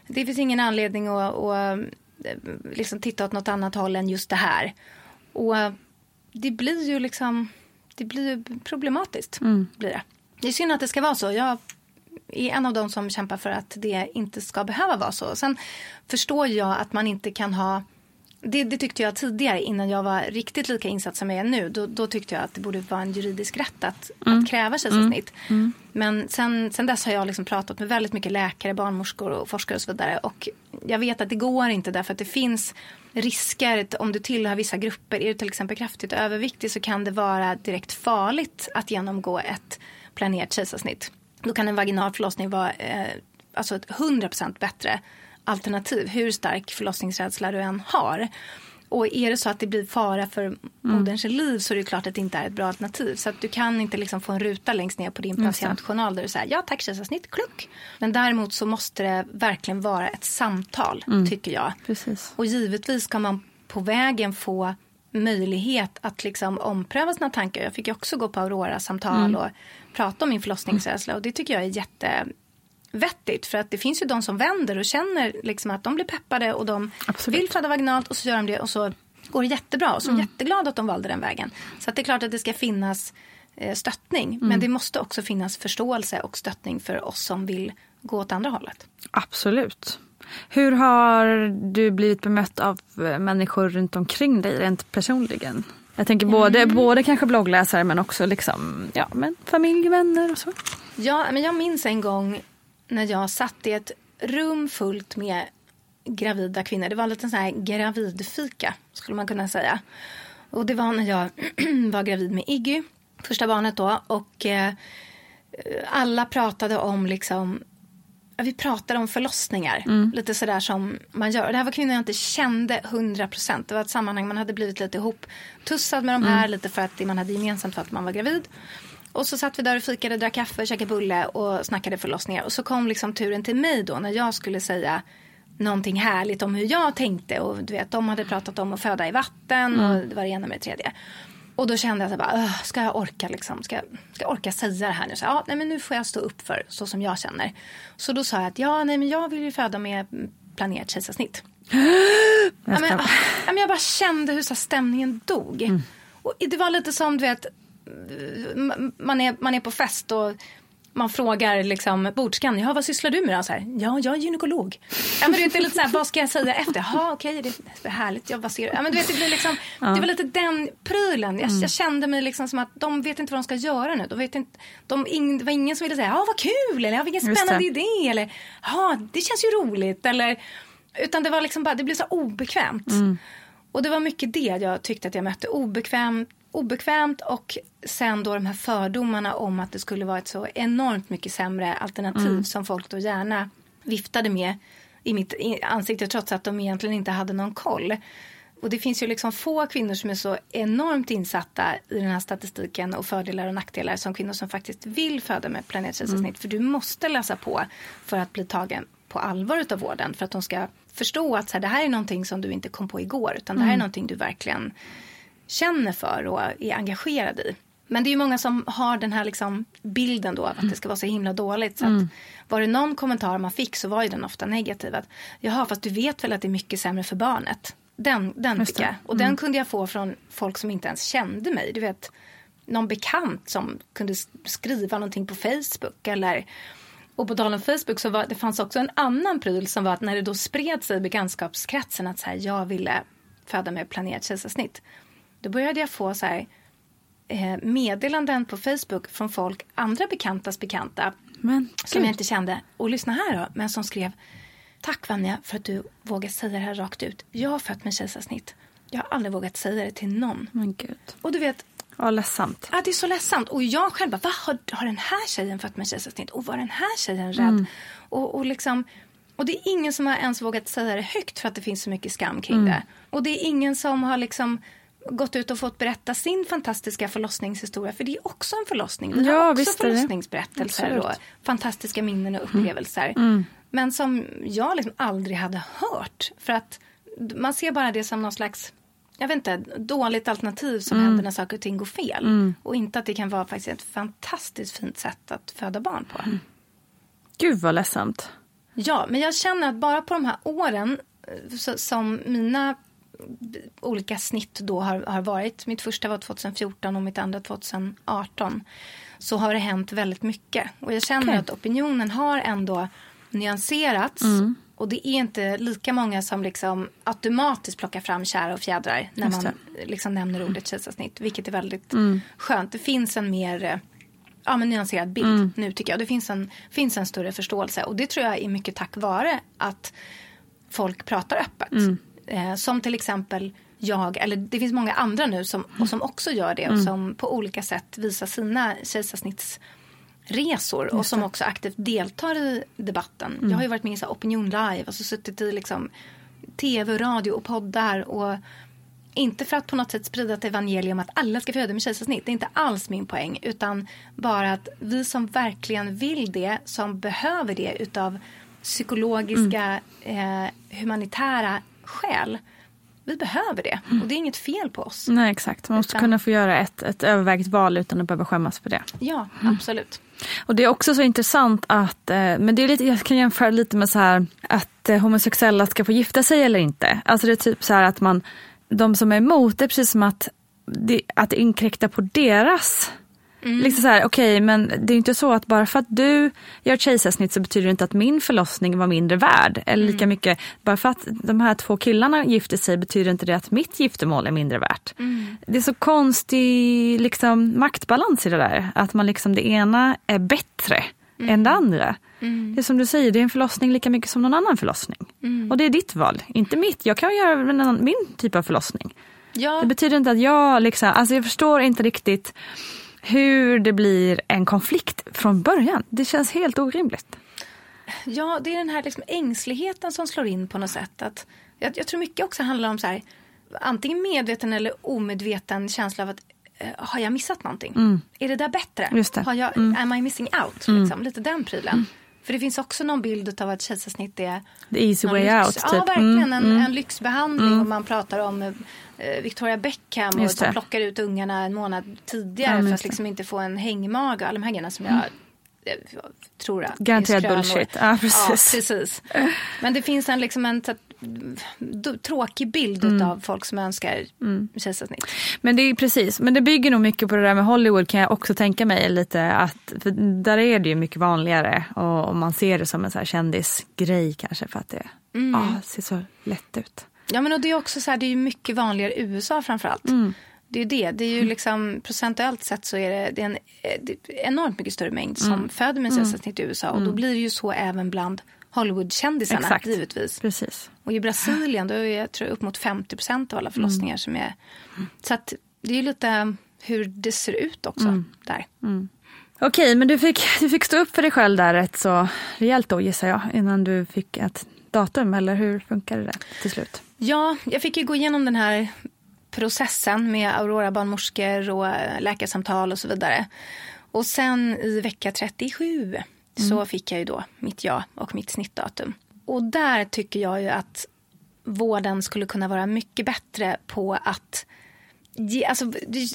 det finns ingen anledning att, att eh, liksom titta åt något annat håll än just det här. Och eh, det blir ju liksom det blir ju problematiskt. Mm. Blir det. det är synd att det ska vara så. Jag är en av dem som kämpar för att det inte ska behöva vara så. Sen förstår jag att man inte kan ha det, det tyckte jag tidigare innan jag var riktigt lika insatt som jag är nu. Då, då tyckte jag att det borde vara en juridisk rätt att, att kräva kejsarsnitt. Men sen, sen dess har jag liksom pratat med väldigt mycket läkare, barnmorskor och forskare och så vidare. Och jag vet att det går inte därför att det finns risker. Om du tillhör vissa grupper, är du till exempel kraftigt överviktig så kan det vara direkt farligt att genomgå ett planerat kejsarsnitt. Då kan en vaginal förlossning vara eh, alltså ett 100% bättre alternativ hur stark förlossningsrädsla du än har. Och är det så att det blir fara för moderns liv så är det klart att det inte är ett bra alternativ. Så att du kan inte liksom få en ruta längst ner på din patientjournal där du säger ja tack kejsarsnitt, kluck. Men däremot så måste det verkligen vara ett samtal tycker jag. Precis. Och givetvis ska man på vägen få möjlighet att liksom ompröva sina tankar. Jag fick ju också gå på Aurora-samtal och prata om min förlossningsrädsla och det tycker jag är jätte vettigt. För att det finns ju de som vänder och känner liksom att de blir peppade och de Absolut. vill föda vaginalt och så gör de det och så går det jättebra. Och så är mm. jätteglada att de valde den vägen. Så att det är klart att det ska finnas eh, stöttning. Mm. Men det måste också finnas förståelse och stöttning för oss som vill gå åt andra hållet. Absolut. Hur har du blivit bemött av eh, människor runt omkring dig rent personligen? Jag tänker både, mm. både kanske bloggläsare men också liksom, ja, men familj, vänner och så. Ja, men jag minns en gång när jag satt i ett rum fullt med gravida kvinnor. Det var en liten sån här gravidfika skulle man kunna säga. Och det var när jag [clears throat] var gravid med Iggy, första barnet då. Och eh, alla pratade om liksom vi pratade om förlossningar. Mm. Lite sådär som man gör. Det här var kvinnor jag inte kände 100 procent. Det var ett sammanhang man hade blivit lite ihop tussad med de här. Mm. Lite för att man hade gemensamt för att man var gravid. Och så satt vi där och fikade, drack kaffe, käkade bulle och snackade förlossningar. Och så kom liksom turen till mig då när jag skulle säga någonting härligt om hur jag tänkte. Och du vet, de hade pratat om att föda i vatten mm. och det var det ena med det tredje. Och då kände jag så bara, ska jag orka liksom, ska, ska jag orka säga det här nu? Så, ja, nej, men nu får jag stå upp för så som jag känner. Så då sa jag att ja, nej, men jag vill ju föda med planerat kejsarsnitt. [gasps] ja, men, ja, men jag bara kände hur så stämningen dog. Mm. Och det var lite som du vet, man är, man är på fest och man frågar liksom bordskan, ja vad sysslar du med då? Så här, ja, jag är gynekolog. Ja, men du vet, det är lite så här, vad ska jag säga efter? Ja, okej, okay, det är härligt. Jag baserar. Ja, men du vet, det, blir liksom, ja. det var lite den prylen. Jag, mm. jag, kände mig liksom som att de vet inte vad de ska göra nu. De vet inte, de, det var ingen som ville säga, ja vad kul, eller ja, vilken spännande idé, eller ja, det känns ju roligt, eller utan det var liksom bara, det blev så obekvämt. Mm. Och det var mycket det jag tyckte att jag mötte. Obekvämt, obekvämt och sen då de här fördomarna om att det skulle vara ett så enormt mycket sämre alternativ mm. som folk då gärna viftade med i mitt ansikte trots att de egentligen inte hade någon koll. Och det finns ju liksom få kvinnor som är så enormt insatta i den här statistiken och fördelar och nackdelar som kvinnor som faktiskt vill föda med planetkejsarsnitt. Mm. För du måste läsa på för att bli tagen på allvar av vården för att de ska förstå att så här, det här är någonting som du inte kom på igår utan det här är mm. någonting du verkligen känner för och är engagerad i. Men det är ju många som har den här liksom bilden då av att det ska vara så himla dåligt. Så mm. var det någon kommentar man fick så var ju den ofta negativ. Att, Jaha, fast du vet väl att det är mycket sämre för barnet. Den, den fick jag. Och mm. den kunde jag få från folk som inte ens kände mig. Du vet, någon bekant som kunde skriva någonting på Facebook. Eller, och på tal om Facebook så var, det fanns också en annan pryl som var att när det då spred sig i bekantskapskretsen att så här, jag ville föda med planerat kejsarsnitt. Då började jag få så här, eh, meddelanden på Facebook från folk, andra bekantas bekanta, men, som jag inte kände. Och lyssna här då, men som skrev Tack Vanja för att du vågar säga det här rakt ut. Jag har fött med kejsarsnitt. Jag har aldrig vågat säga det till någon. Men gud. Och du vet. Ja, ledsamt. Ja, det är så ledsamt. Och jag själv bara, vad har, har den här tjejen fött med kejsarsnitt? Och var den här tjejen rädd? Mm. Och, och liksom. Och det är ingen som har ens vågat säga det högt för att det finns så mycket skam kring mm. det. Och det är ingen som har liksom gått ut och fått berätta sin fantastiska förlossningshistoria. För det är också en förlossning. Vi ja, har också förlossningsberättelser och fantastiska minnen och upplevelser. Mm. Mm. Men som jag liksom aldrig hade hört. För att man ser bara det som någon slags jag vet inte, dåligt alternativ som mm. händer när saker och ting går fel. Mm. Och inte att det kan vara faktiskt ett fantastiskt fint sätt att föda barn på. Mm. Gud vad ledsamt. Ja, men jag känner att bara på de här åren eh, som mina olika snitt då har, har varit. Mitt första var 2014 och mitt andra 2018. Så har det hänt väldigt mycket. Och jag känner okay. att opinionen har ändå nyanserats. Mm. Och det är inte lika många som liksom automatiskt plockar fram kära och fjädrar när man liksom nämner ordet kejsarsnitt. Vilket är väldigt mm. skönt. Det finns en mer ja, men nyanserad bild mm. nu tycker jag. Det finns en, finns en större förståelse. Och det tror jag är mycket tack vare att folk pratar öppet. Mm. Eh, som till exempel jag, eller det finns många andra nu som, och som också gör det och mm. som på olika sätt visar sina kejsarsnittsresor och som också aktivt deltar i debatten. Mm. Jag har ju varit med i så Opinion Live, alltså suttit i liksom tv, radio och poddar och inte för att på något sätt sprida ett evangelium att alla ska föda med kejsarsnitt. Det är inte alls min poäng. Utan bara att vi som verkligen vill det, som behöver det utav psykologiska, mm. eh, humanitära skäl. Vi behöver det och det är inget fel på oss. Nej exakt, man måste utan... kunna få göra ett, ett övervägt val utan att behöva skämmas för det. Ja, mm. absolut. Och det är också så intressant att, eh, men det är lite, jag kan jämföra lite med så här att eh, homosexuella ska få gifta sig eller inte. Alltså det är typ så här att man, de som är emot det är precis som att det, att inkräkta på deras Mm. Liksom så här, okej okay, men det är inte så att bara för att du gör kejsarsnitt så betyder det inte att min förlossning var mindre värd. Eller lika mm. mycket, bara för att de här två killarna gifter sig betyder inte det att mitt giftermål är mindre värt. Mm. Det är så konstig liksom, maktbalans i det där. Att man liksom, det ena är bättre mm. än det andra. Mm. Det är som du säger, det är en förlossning lika mycket som någon annan förlossning. Mm. Och det är ditt val, inte mitt. Jag kan göra min typ av förlossning. Ja. Det betyder inte att jag, liksom, alltså jag förstår inte riktigt hur det blir en konflikt från början. Det känns helt orimligt. Ja, det är den här liksom ängsligheten som slår in på något sätt. Att, jag, jag tror mycket också handlar om så här, antingen medveten eller omedveten känsla av att eh, har jag missat någonting? Mm. Är det där bättre? Det. Har jag, mm. Am I missing out? Mm. Liksom, lite den prylen. Mm. För det finns också någon bild av att kejsarsnitt är... The easy way lyx. out. Typ. Ja, verkligen. En, mm. en lyxbehandling. Mm. Och man pratar om eh, Victoria Beckham och som plockar ut ungarna en månad tidigare för att liksom inte få en hängmage. Alla de här grejerna som jag jag tror att Garanterat bullshit. Ja, precis. Ja, precis. Men det finns en, liksom en tråkig bild mm. av folk som önskar mm. kejsarsnitt. Men det är precis, men det bygger nog mycket på det där med Hollywood kan jag också tänka mig lite att, för där är det ju mycket vanligare och, och man ser det som en så här kändisgrej kanske för att det mm. ah, ser så lätt ut. Ja men och det är också så här, det är mycket vanligare i USA framförallt. Mm. Det är ju det. Det är ju mm. liksom, procentuellt sett så är det, det är en det är enormt mycket större mängd som mm. föder med kejsarsnitt i USA. Och då blir det ju så även bland Hollywoodkändisarna Exakt. givetvis. Precis. Och i Brasilien då är jag tror upp mot 50 procent av alla förlossningar mm. som är... Så att det är ju lite hur det ser ut också mm. där. Mm. Okej, men du fick, du fick stå upp för dig själv där rätt så rejält då gissar jag innan du fick ett datum eller hur funkade det till slut? Ja, jag fick ju gå igenom den här processen med Aurora barnmorskor och läkarsamtal och så vidare. Och sen i vecka 37 mm. så fick jag ju då mitt ja och mitt snittdatum. Och där tycker jag ju att vården skulle kunna vara mycket bättre på att Alltså,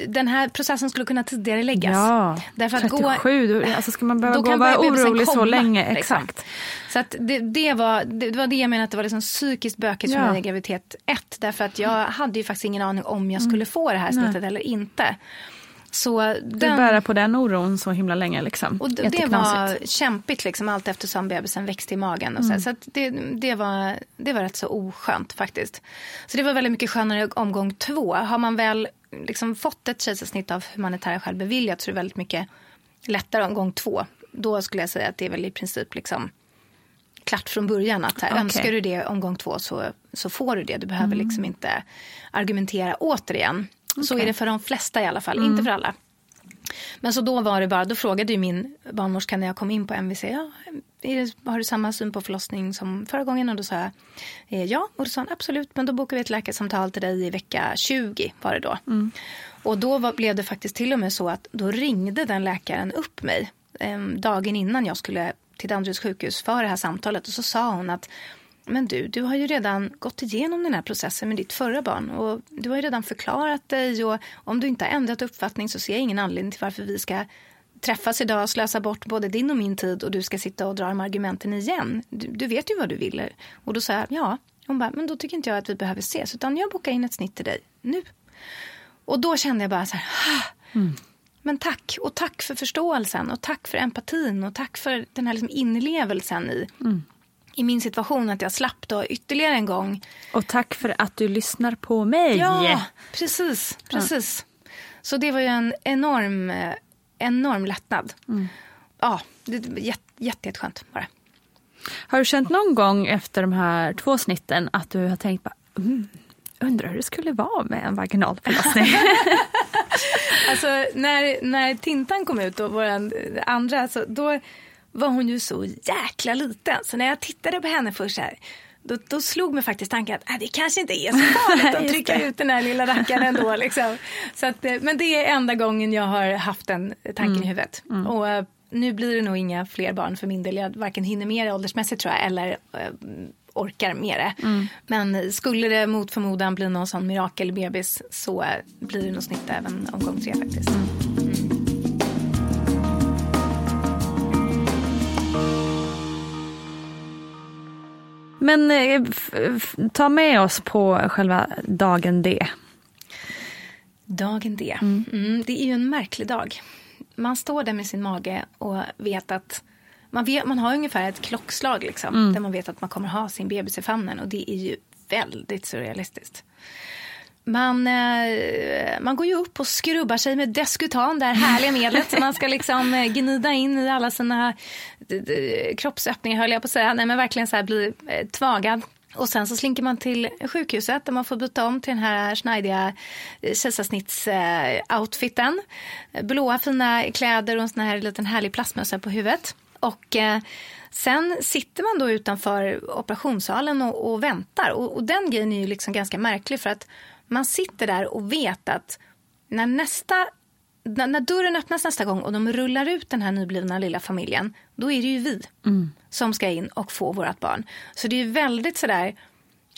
den här processen skulle kunna tidigare läggas. Ja, Därför att 37, gå, alltså ska man behöva gå och vara orolig så länge? Liksom. Exakt. Så att det, det, var, det var det jag menade att det var liksom psykiskt bökigt för ja. mig i graviditet 1. Därför att jag hade ju faktiskt ingen aning om jag skulle mm. få det här snittet Nej. eller inte. Så den, du bära på den oron så himla länge. Liksom. Och det var kämpigt liksom, allt eftersom bebisen växte i magen. Och så mm. så det, det, var, det var rätt så oskönt faktiskt. Så det var väldigt mycket skönare omgång två. Har man väl liksom fått ett kejsarsnitt av humanitära skäl beviljat så är det väldigt mycket lättare omgång två. Då skulle jag säga att det är väl i princip liksom klart från början. att här, okay. Önskar du det omgång två så, så får du det. Du behöver mm. liksom inte argumentera återigen. Okay. Så är det för de flesta i alla fall, mm. inte för alla. Men så då var det bara, då frågade ju min barnmorska när jag kom in på MVC, ja, det, har du samma syn på förlossning som förra gången? Och då sa jag eh, ja, och då sa han absolut, men då bokar vi ett läkarsamtal till dig i vecka 20 var det då. Mm. Och då var, blev det faktiskt till och med så att då ringde den läkaren upp mig eh, dagen innan jag skulle till Danderyds sjukhus för det här samtalet och så sa hon att men du, du har ju redan gått igenom den här processen med ditt förra barn och du har ju redan förklarat dig och om du inte har ändrat uppfattning så ser jag ingen anledning till varför vi ska träffas idag och slösa bort både din och min tid och du ska sitta och dra de argumenten igen. Du, du vet ju vad du vill. Och då sa jag ja. Hon bara, men då tycker inte jag att vi behöver ses utan jag bokar in ett snitt till dig nu. Och då kände jag bara så här, mm. men tack och tack för förståelsen och tack för empatin och tack för den här liksom inlevelsen i mm i min situation att jag slapp då ytterligare en gång. Och tack för att du lyssnar på mig. Ja, precis. precis. Ja. Så det var ju en enorm, enorm lättnad. Mm. Ja, det var jätte, jätte, jätteskönt bara. Har du känt någon gång efter de här två snitten att du har tänkt bara, mm, undrar hur det skulle vara med en vaginal förlossning? [laughs] alltså när, när Tintan kom ut, och vår andra, så då var hon ju så jäkla liten. Så när jag tittade på henne först här, då, då slog mig faktiskt tanken att äh, det kanske inte är så farligt att [laughs] trycka ut den här lilla rackaren [laughs] ändå. Liksom. Så att, eh, men det är enda gången jag har haft den tanken mm. i huvudet. Mm. Och, uh, nu blir det nog inga fler barn för min del. Jag varken hinner med det åldersmässigt tror jag eller uh, orkar med det. Mm. Men skulle det mot förmodan bli någon sån mirakelbebis så blir det nog snitt även omgång tre faktiskt. Mm. Men eh, ta med oss på själva dagen D. Dagen D. Mm, det är ju en märklig dag. Man står där med sin mage och vet att man, vet, man har ungefär ett klockslag liksom, där man vet att man kommer ha sin bebis i famnen och det är ju väldigt surrealistiskt. Man, eh, man går ju upp och skrubbar sig med Descutan, det här härliga medlet som man ska liksom eh, gnida in i alla sina kroppsöppningar höll jag på att säga. Nej men verkligen så här bli eh, tvagad. Och sen så slinker man till sjukhuset där man får byta om till den här snajdiga kejsarsnittsoutfiten. Blåa fina kläder och en sån här liten härlig plastmössa på huvudet. Och sen sitter man då utanför operationssalen och, och väntar. Och, och den grejen är ju liksom ganska märklig för att man sitter där och vet att när nästa när, när dörren öppnas nästa gång och de rullar ut den här nyblivna lilla familjen, då är det ju vi som ska in och få vårt barn. Så det är väldigt sådär,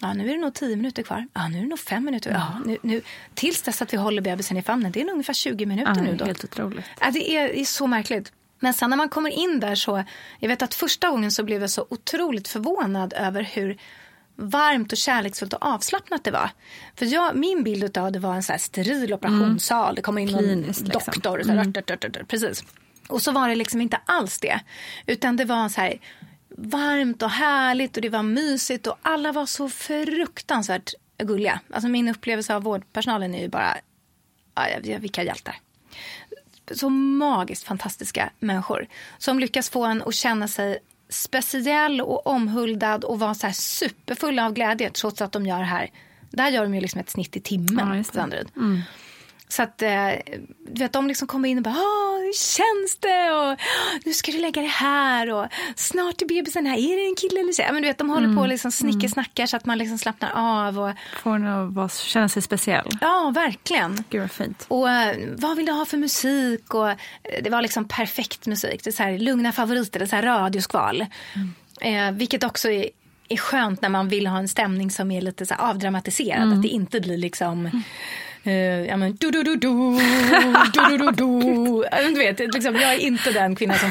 ja nu är det nog tio minuter kvar, ja nu är det nog fem minuter, ja, nu, nu, tills dess att vi håller bebisen i famnen, det är nog ungefär 20 minuter nu då. Helt otroligt. Ja, det är, det är så märkligt. Men sen när man kommer in där så, jag vet att första gången så blev jag så otroligt förvånad över hur varmt och kärleksfullt och avslappnat det var. För jag, min bild av det var en så här steril operationssal, det kommer in Kliniskt, liksom. doktor. Här, rört, rört, rört, rört, precis. Och så var det liksom inte alls det. Utan det var så här varmt och härligt och det var mysigt och alla var så fruktansvärt gulliga. Alltså min upplevelse av vårdpersonalen är ju bara, ja, vilka hjältar så magiskt fantastiska människor som lyckas få en att känna sig speciell och omhuldad och vara så här superfulla av glädje trots att de gör det här. Där gör de ju liksom ett snitt i timmen Ja, på. Danderyd. Så att eh, du vet, de liksom kommer in och bara, hur känns det? Och "Ah, nu ska du lägga det här och snart är bebisen här, är det en kille eller tjej? Men du vet, de håller på och liksom snickesnackar så att man liksom slappnar av. Och, Får en att känna sig speciell. ja, verkligen. Gud vad fint. Och eh, vad vill du ha för musik? Och eh, det var liksom perfekt musik. Det är så här, lugna favoriter, det är så här radioskval. Eh, vilket också är, är skönt när man vill ha en stämning som är lite så avdramatiserad. Att det inte blir liksom eh, Eh, ja men du du du du du du du Du [laughs] vet, liksom, jag är inte den kvinnan som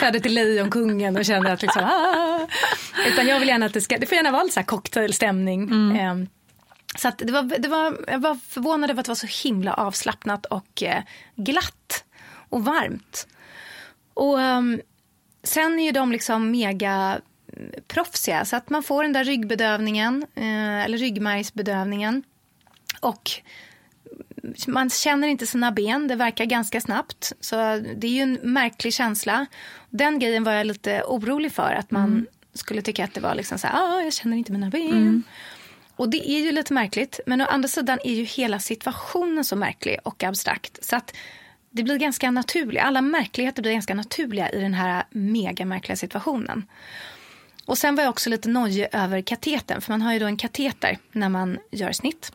föder till Lejonkungen och känner att liksom, ah. Utan jag vill gärna att det ska, det får gärna vara lite så här cocktailstämning. Mm. Ehm, så att det var, det var, jag var förvånad över att det var så himla avslappnat och eh, glatt och varmt. Och ehm, sen är ju de liksom mega mm, proffsiga så att man får den där ryggbedövningen eh, eller ryggmärgsbedövningen. Och man känner inte sina ben, det verkar ganska snabbt. Så det är ju en märklig känsla. Den grejen var jag lite orolig för, att man skulle tycka att det var liksom så här, ah, jag känner inte mina ben. Och det är ju lite märkligt, men å andra sidan är ju hela situationen så märklig och abstrakt. Så att det blir ganska naturligt, alla märkligheter blir ganska naturliga i den här mega märkliga situationen. Och sen var jag också lite nojig över katetern, för man har ju då en kateter när man gör snitt.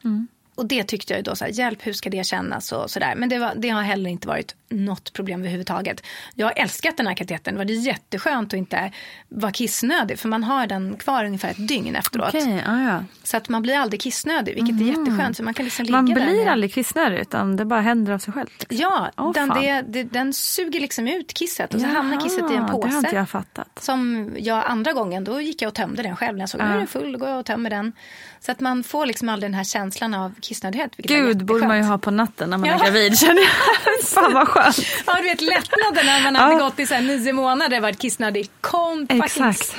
Och det tyckte jag ju då så här, hjälp hur ska det kännas och sådär. Men det, var, det har heller inte varit något problem överhuvudtaget. Jag har älskat den här katetern, det var jätteskönt att inte vara kissnödig. För man har den kvar ungefär ett dygn efteråt. Ja, ja. Så att man blir aldrig kissnödig, vilket är jätteskönt. För man kan liksom ligga Man där blir med- aldrig kissnödig utan det bara händer av sig självt. liksom. Ja, Åh, den, det, det, den suger liksom ut kisset och så hamnar kisset i en Jaha, påse. Det har inte jag fattat. Som jag andra gången, då gick jag och tömde den själv. När jag såg att nu är den full, då går jag och tömmer den. Så att man får liksom aldrig den här känslan av kissnödighet. Gud, borde man ju ha på natten när man Ja. är gravid känner jag. [laughs] Fan vad skönt. Ja, du vet lättnaden när man hade Ja. gått i så här nio månader varit kissnödig konstant.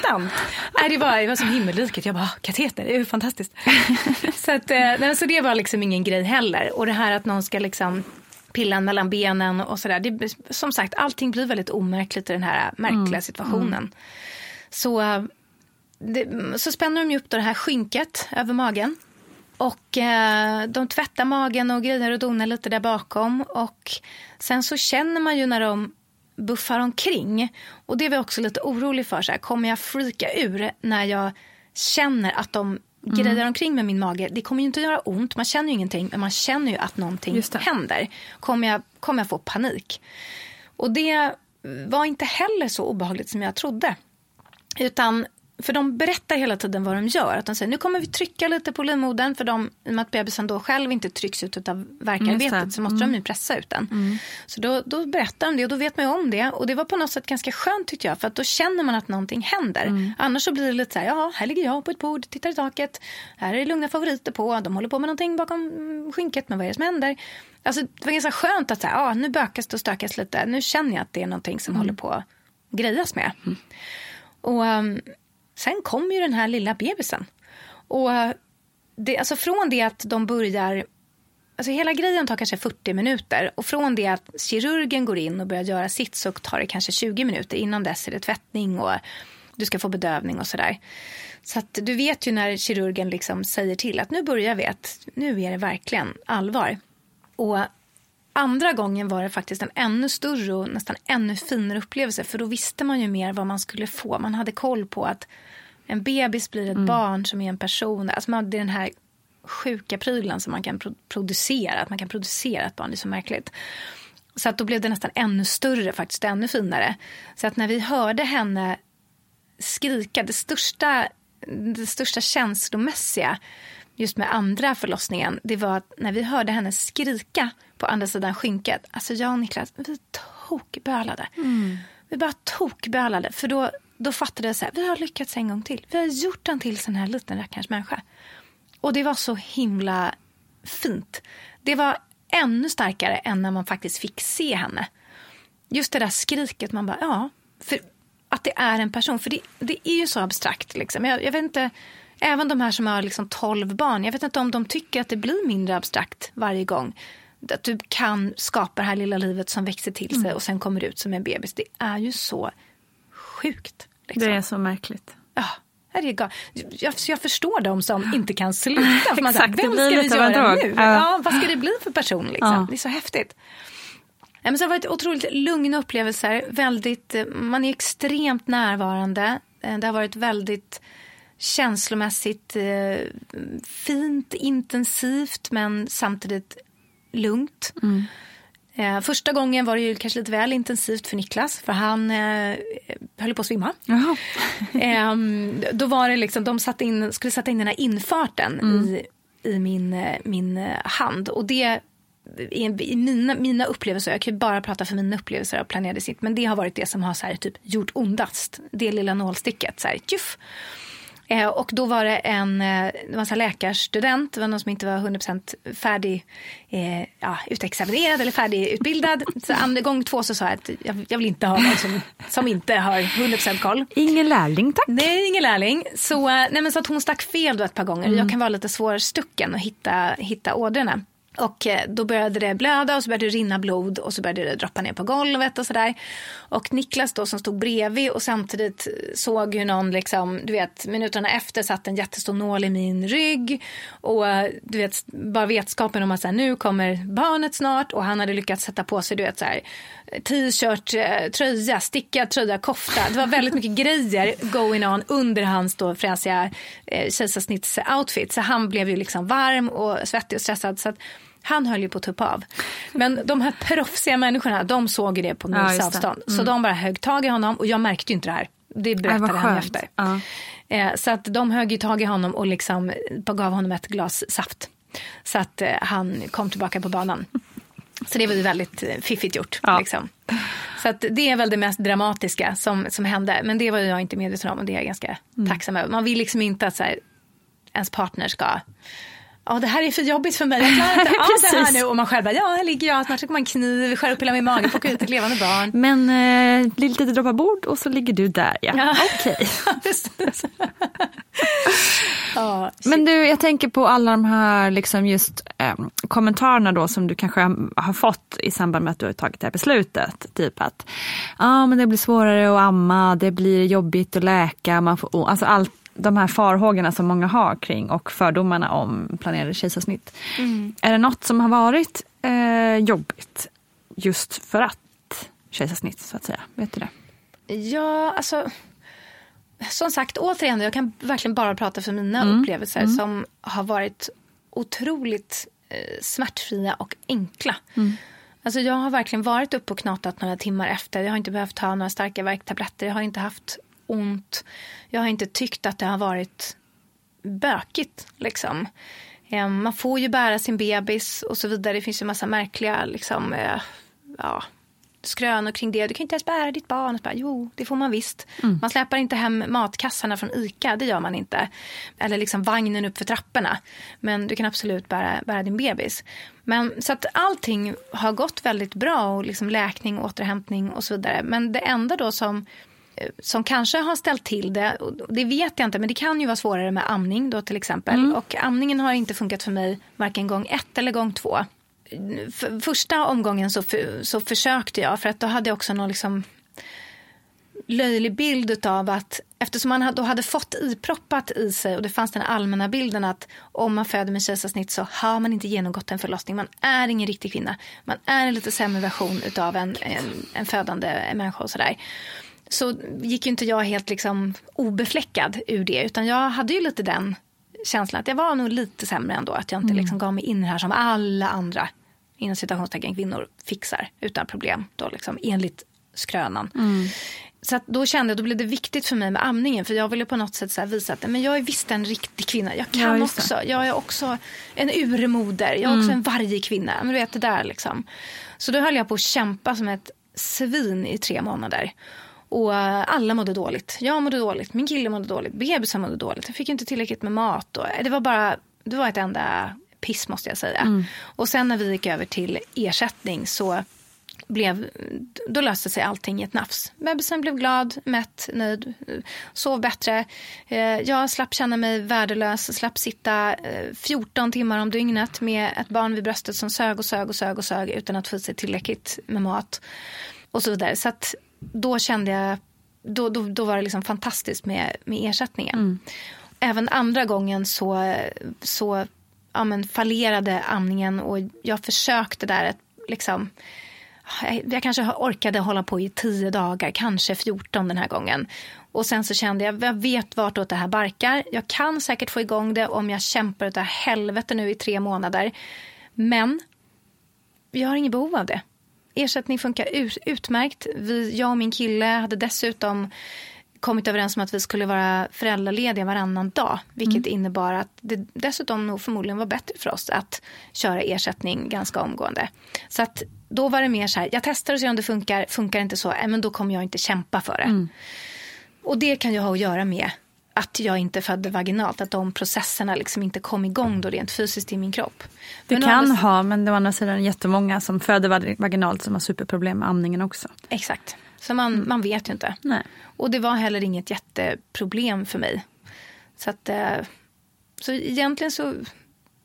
Nej, det var, det var som himmelriket. Jag bara, "Ah, kateter, det är ju fantastiskt. [laughs] så, att, eh, nej, så det var liksom ingen grej heller. Och det här att någon ska liksom pilla mellan benen och sådär. Som sagt, allting blir väldigt omärkligt i den här märkliga situationen. Så, eh, det, så spänner de ju upp det här skynket över magen. Och eh, de tvättar magen och grejer och donar lite där bakom. Och sen så känner man ju när de buffar omkring. Och det var jag också lite orolig för. Så här, kommer jag freaka ur när jag känner att de grejer omkring med min mage? Det kommer ju inte att göra ont. Man känner ju ingenting. Men man känner ju att någonting händer. Kommer jag, kommer jag få panik? Och det var inte heller så obehagligt som jag trodde. Utan för de berättar hela tiden vad de gör. Att de säger nu kommer vi trycka lite på livmodern för de, i och med att bebisen då själv inte trycks ut av verkarbetet så måste mm. de ju pressa ut den. Mm. Så då, då berättar de det och då vet man ju om det. Och det var på något sätt ganska skönt tyckte jag för att då känner man att någonting händer. Mm. Annars så blir det lite så här, ja här ligger jag på ett bord, tittar i taket. Här är det lugna favoriter på, de håller på med någonting bakom skynket, men vad är det som händer? Alltså, det var ganska skönt att säga, ja, nu bökas det och stökas lite. Nu känner jag att det är någonting som mm. håller på att grejas med. Mm. Och um, sen kom ju den här lilla bebisen. Och eh, det, alltså från det att de börjar Alltså hela grejen tar kanske 40 minuter och från det att kirurgen går in och börjar göra sitt så tar det kanske 20 minuter. Innan dess är det tvättning och du ska få bedövning och sådär. Så att du vet ju när kirurgen liksom säger till att nu börjar vi, att nu är det verkligen allvar. Och andra gången var det faktiskt en ännu större och nästan ännu finare upplevelse för då visste man ju mer vad man skulle få. Man hade koll på att en bebis blir ett mm. barn som är en person. Alltså man, det är den här sjuka prylen som man kan producera. Att man kan producera ett barn, det är så märkligt. Så att då blev det nästan ännu större, faktiskt ännu finare. Så att när vi hörde henne skrika, det största, det största känslomässiga just med andra förlossningen, det var att när vi hörde henne skrika på andra sidan skynket, alltså jag och Niklas, vi tokbölade. Mm. Vi bara tokbölade, för då, då fattade jag så här, vi har lyckats en gång till. Vi har gjort en till sån här liten rackarns människa. Och det var så himla fint. Det var ännu starkare än när man faktiskt fick se henne. Just det där skriket, man bara, ja, för att det är en person. För det, det är ju så abstrakt. Liksom. Jag, jag vet inte, även de här som har liksom 12 barn, jag vet inte om de tycker att det blir mindre abstrakt varje gång. Att du kan skapa det här lilla livet som växer till sig mm. och sen kommer ut som en bebis. Det är ju så sjukt. Liksom. Det är så märkligt. Ja. Jag, jag, jag förstår dem som inte kan sluta. För man Exakt, säger, vem ska vi göra nu? Ja. ja. vad ska det bli för person? Liksom? Ja. Det är så häftigt. Ja, men så det har varit otroligt lugna upplevelser. Väldigt, man är extremt närvarande. Eh, det har varit väldigt känslomässigt eh, fint, intensivt men samtidigt lugnt. Mm. Eh, första gången var det ju kanske lite väl intensivt för Niklas för han eh, höll på att svimma. eh, då var det liksom, de satte in, skulle sätta in den här infarten mm. i, i min, eh, min hand och det i mina, mina upplevelser, jag kan ju bara prata för mina upplevelser av planerade sitt, men det har varit det som har så här, typ, gjort ondast. Det lilla nålsticket. Så här, tjuff. Eh, och då var det en, eh, det var en läkarstudent, det var någon som inte var 100% färdig, eh, ja, utexaminerad eller färdigutbildad. [laughs] Så andra gång två så sa jag att jag, jag vill inte ha någon som, som inte har 100% koll. Ingen lärling tack. Nej, ingen lärling. Så, eh, nej, men så att hon stack fel då ett par gånger. Mm. Jag kan vara lite svårstucken och hitta, hitta ådrorna. Och eh, då började det blöda och så började det rinna blod och så började det droppa ner på golvet och sådär. Och Niklas då som stod bredvid och samtidigt såg ju någon liksom, du vet, minuterna efter satt en jättestor nål i min rygg. Och eh, du vet, bara vetskapen om att så här, nu kommer barnet snart och han hade lyckats sätta på sig, du vet så här t-shirt, eh, tröja, stickad tröja, kofta. Det var väldigt mycket grejer going on under hans då fräsiga eh, kejsarsnittsoutfit. Så han blev ju liksom varm och svettig och stressad. Så att han höll ju på att tuppa av. Men de här proffsiga människorna, de såg ju det på mils ja, avstånd. Mm. Så de bara högg tag i honom och jag märkte ju inte det här. Det berättade han efter. Ja. Eh, så att de högg ju tag i honom och liksom gav honom ett glas saft. Så att eh, han kom tillbaka på banan. Så det var ju väldigt eh, fiffigt gjort. Ja. Liksom. Så att det är väl det mest dramatiska som, som hände. Men det var jag inte medveten om och det är jag ganska mm. tacksam över. Man vill liksom inte att så här, ens partner ska Ja, det här är för jobbigt för mig. Jag klarar inte [laughs] av det här nu. Och man själv bara, ja, här ligger jag. Snart kommer en kniv, skär upp hela min mage, plocka ut ett levande barn. Men eh, blir lite droppar bord och så ligger du där, ja. ja. Okej. [laughs] Okay. oh, Men du, jag tänker på alla de här liksom just eh, kommentarerna då som du kanske har fått i samband med att du har tagit det här beslutet. Typ att ah, men det blir svårare att amma, det blir jobbigt att läka, man får, alltså allt de här farhågorna som många har kring och fördomarna om planerade kejsarsnitt. Mm. Är det något som har varit eh, jobbigt just för att kejsarsnitt så att säga? Vet du det? Ja, alltså som sagt återigen, jag kan verkligen bara prata för mina mm. upplevelser mm. som har varit otroligt eh, smärtfria och enkla. Mm. Alltså jag har verkligen varit uppe och knatat några timmar efter. Jag har inte behövt ta några starka värktabletter. Jag har inte haft ont. Jag har inte tyckt att det har varit bökigt. Liksom. Eh, man får ju bära sin bebis och så vidare. Det finns ju massa märkliga liksom, eh, ja, skrönor kring det. Du kan inte ens bära ditt barn. Bara, jo, det får man visst. Mm. Man släpar inte hem matkassarna från ICA, det gör man inte. Eller liksom vagnen upp för trapporna. Men du kan absolut bära, bära din bebis. Men, så att allting har gått väldigt bra och liksom läkning, återhämtning och så vidare. Men det enda då som som kanske har ställt till det, det vet jag inte, men det kan ju vara svårare med amning då till exempel. Mm. Och amningen har inte funkat för mig varken gång ett eller gång två för, första omgången så, för, så försökte jag för att då hade jag också någon liksom löjlig bild av att eftersom man då hade fått iproppat i sig och det fanns den allmänna bilden att om man föder med kejsarsnitt så har man inte genomgått en förlossning. Man är ingen riktig kvinna. Man är en lite sämre version av en, en, en födande människa och sådär. Så gick ju inte jag helt liksom obefläckad ur det utan jag hade ju lite den känslan att jag var nog lite sämre ändå. Att jag inte mm. liksom gav mig in här som alla andra inom citationstecken kvinnor fixar utan problem. Då liksom, enligt skrönan. Mm. Så då kände jag, då blev det viktigt för mig med amningen. För jag ville på något sätt så visa att men jag är visst en riktig kvinna. Jag kan ja, också. Jag är också en urmoder. Jag är mm. också en varje kvinna. Men du vet det där liksom. Så då höll jag på att kämpa som ett svin i tre månader. Och eh, alla mådde dåligt. Jag mådde dåligt, min kille mådde dåligt, bebisen mådde dåligt. Jag fick inte tillräckligt med mat. Och det var bara, det var ett enda piss måste jag säga. Mm. Och sen när vi gick över till ersättning så blev, då löste sig allting i ett nafs. Bebisen blev glad, mätt, nöjd, sov bättre. Eh, jag slapp känna mig värdelös, slapp sitta 14 eh, timmar om dygnet med ett barn vid bröstet som sög och sög och sög och sög utan att få i sig tillräckligt med mat. Och så vidare. Så att då kände jag, då, då, då var det liksom fantastiskt med, med ersättningen. Mm. Även andra gången så, så ja, men fallerade amningen och jag försökte där att liksom jag kanske orkade hålla på i tio dagar, kanske 14 den här gången. Och sen så kände jag, jag vet vartåt det här barkar. Jag kan säkert få igång det om jag kämpar utav helvete nu i tre månader. Men jag har inget behov av det ersättning funkar ut, utmärkt. Vi, jag och min kille hade dessutom kommit överens om att vi skulle vara föräldralediga varannan dag. Vilket mm. innebar att det dessutom nog förmodligen var bättre för oss att köra ersättning ganska omgående. Så att då var det mer så här, jag testar och ser om det funkar. Funkar inte så, men då kommer jag inte kämpa för det. Mm. Och det kan ju ha att göra med att jag inte födde vaginalt. Att de processerna liksom inte kom igång då rent fysiskt i min kropp. Det men kan andra... ha, men det var andra sidan jättemånga som föder vaginalt som har superproblem med amningen också. Exakt. Så man, mm. man vet ju inte. Nej. Och det var heller inget jätteproblem för mig. Så att, eh, så egentligen så,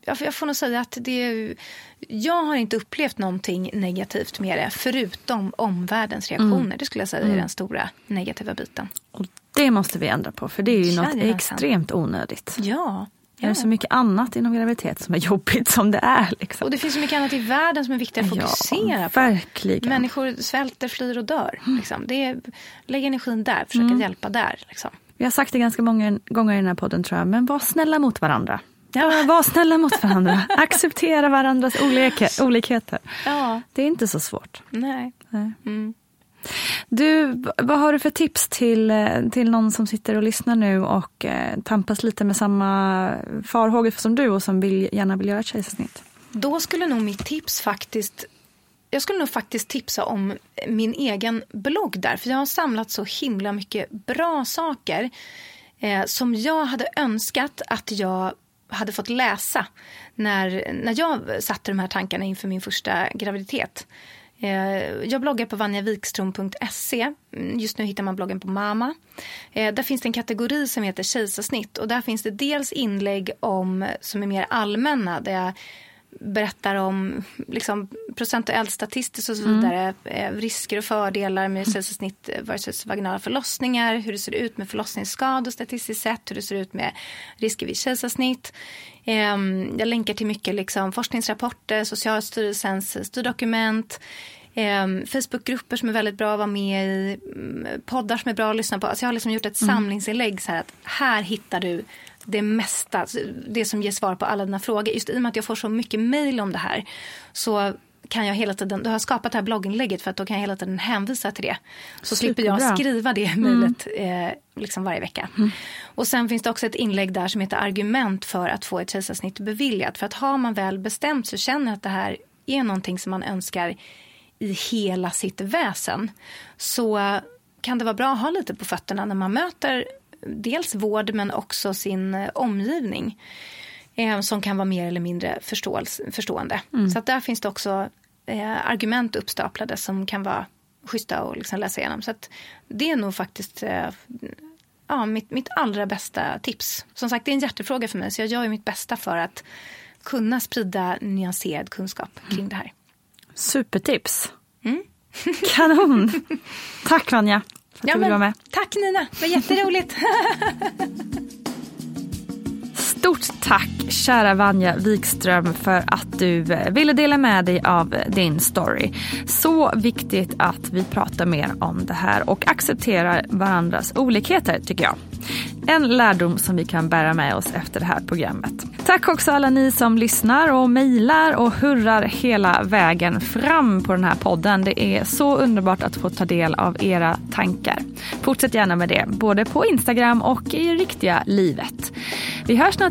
jag får nog säga att det, jag har inte upplevt någonting negativt med det förutom omvärldens reaktioner. Mm. Det skulle jag säga är mm. den stora negativa biten. Och det måste vi ändra på för det är ju något extremt onödigt. Ja. Det är så mycket annat inom graviditet som är jobbigt som det är. Liksom. Och det finns så mycket annat i världen som är viktigt att fokusera ja, på. Verkligen. Människor svälter, flyr och dör. Liksom. Det är, lägg energin där, försök mm. hjälpa där. Liksom. Vi har sagt det ganska många gånger i den här podden tror jag, men var snälla mot varandra. Ja, var snälla mot varandra. [laughs] Acceptera varandras olikheter. Ja. Det är inte så svårt. Nej. Nej. Mm. Du, vad har du för tips till, eh, till någon som sitter och lyssnar nu och eh, tampas lite med samma farhågor som du och som vill, gärna vill göra ett kejsarsnitt? Då skulle nog mitt tips faktiskt jag skulle nog faktiskt tipsa om min egen blogg där. För jag har samlat så himla mycket bra saker eh, som jag hade önskat att jag hade fått läsa när, när jag satte de här tankarna inför min första graviditet. Eh, jag bloggar på vanjavikstrom.se. Mm, just nu hittar man bloggen på Mama. Eh, där finns det en kategori som heter kejsarsnitt och där finns det dels inlägg om som är mer allmänna där jag berättar om liksom, procentuellt statistiskt och så mm. vidare. Mm. risker och fördelar med kejsarsnitt versus vaginala förlossningar. Hur det ser ut med förlossningsskador statistiskt sett. Hur det ser ut med risker vid kejsarsnitt. Ehm, jag länkar till mycket liksom, forskningsrapporter, Socialstyrelsens styrdokument. Eh, Facebookgrupper som är väldigt bra att vara med i, mm, poddar som är bra att lyssna på. Alltså jag har liksom gjort ett mm. samlingsinlägg så här att här hittar du det mesta, det som ger svar på alla dina frågor. Just i och med att jag får så mycket mail om det här så kan jag hela tiden, då har jag skapat det här blogginlägget för att då kan jag hela tiden hänvisa till det. Så Superbra. slipper jag skriva det mejlet eh, liksom varje vecka. Och sen finns det också ett inlägg där som heter argument för att få ett kejsarsnitt beviljat. För att har man väl bestämt sig känner att det här är någonting som man önskar i hela sitt väsen så kan det vara bra att ha lite på fötterna när man möter dels vård men också sin eh, omgivning eh, som kan vara mer eller mindre förstående. Så att där finns det också eh, argument uppstaplade som kan vara schyssta att liksom läsa igenom. Så att det är nog faktiskt eh, ja, mitt, mitt allra bästa tips. Som sagt, det är en hjärtefråga för mig så jag gör mitt bästa för att kunna sprida nyanserad kunskap kring det här. Supertips. Kanon. [laughs] Tack Vanja att Ja, du ville vara med. tack Nina, det var jätteroligt. [laughs] Stort tack kära Vanja Wikström för att du eh, ville dela med dig av eh, din story. Så viktigt att vi pratar mer om det här och accepterar varandras olikheter tycker jag. En lärdom som vi kan bära med oss efter det här programmet. Tack också alla ni som lyssnar och mejlar och hurrar hela vägen fram på den här podden. Det är så underbart att få ta del av era tankar. Fortsätt gärna med det, både på Instagram och i riktiga livet. Vi hörs snart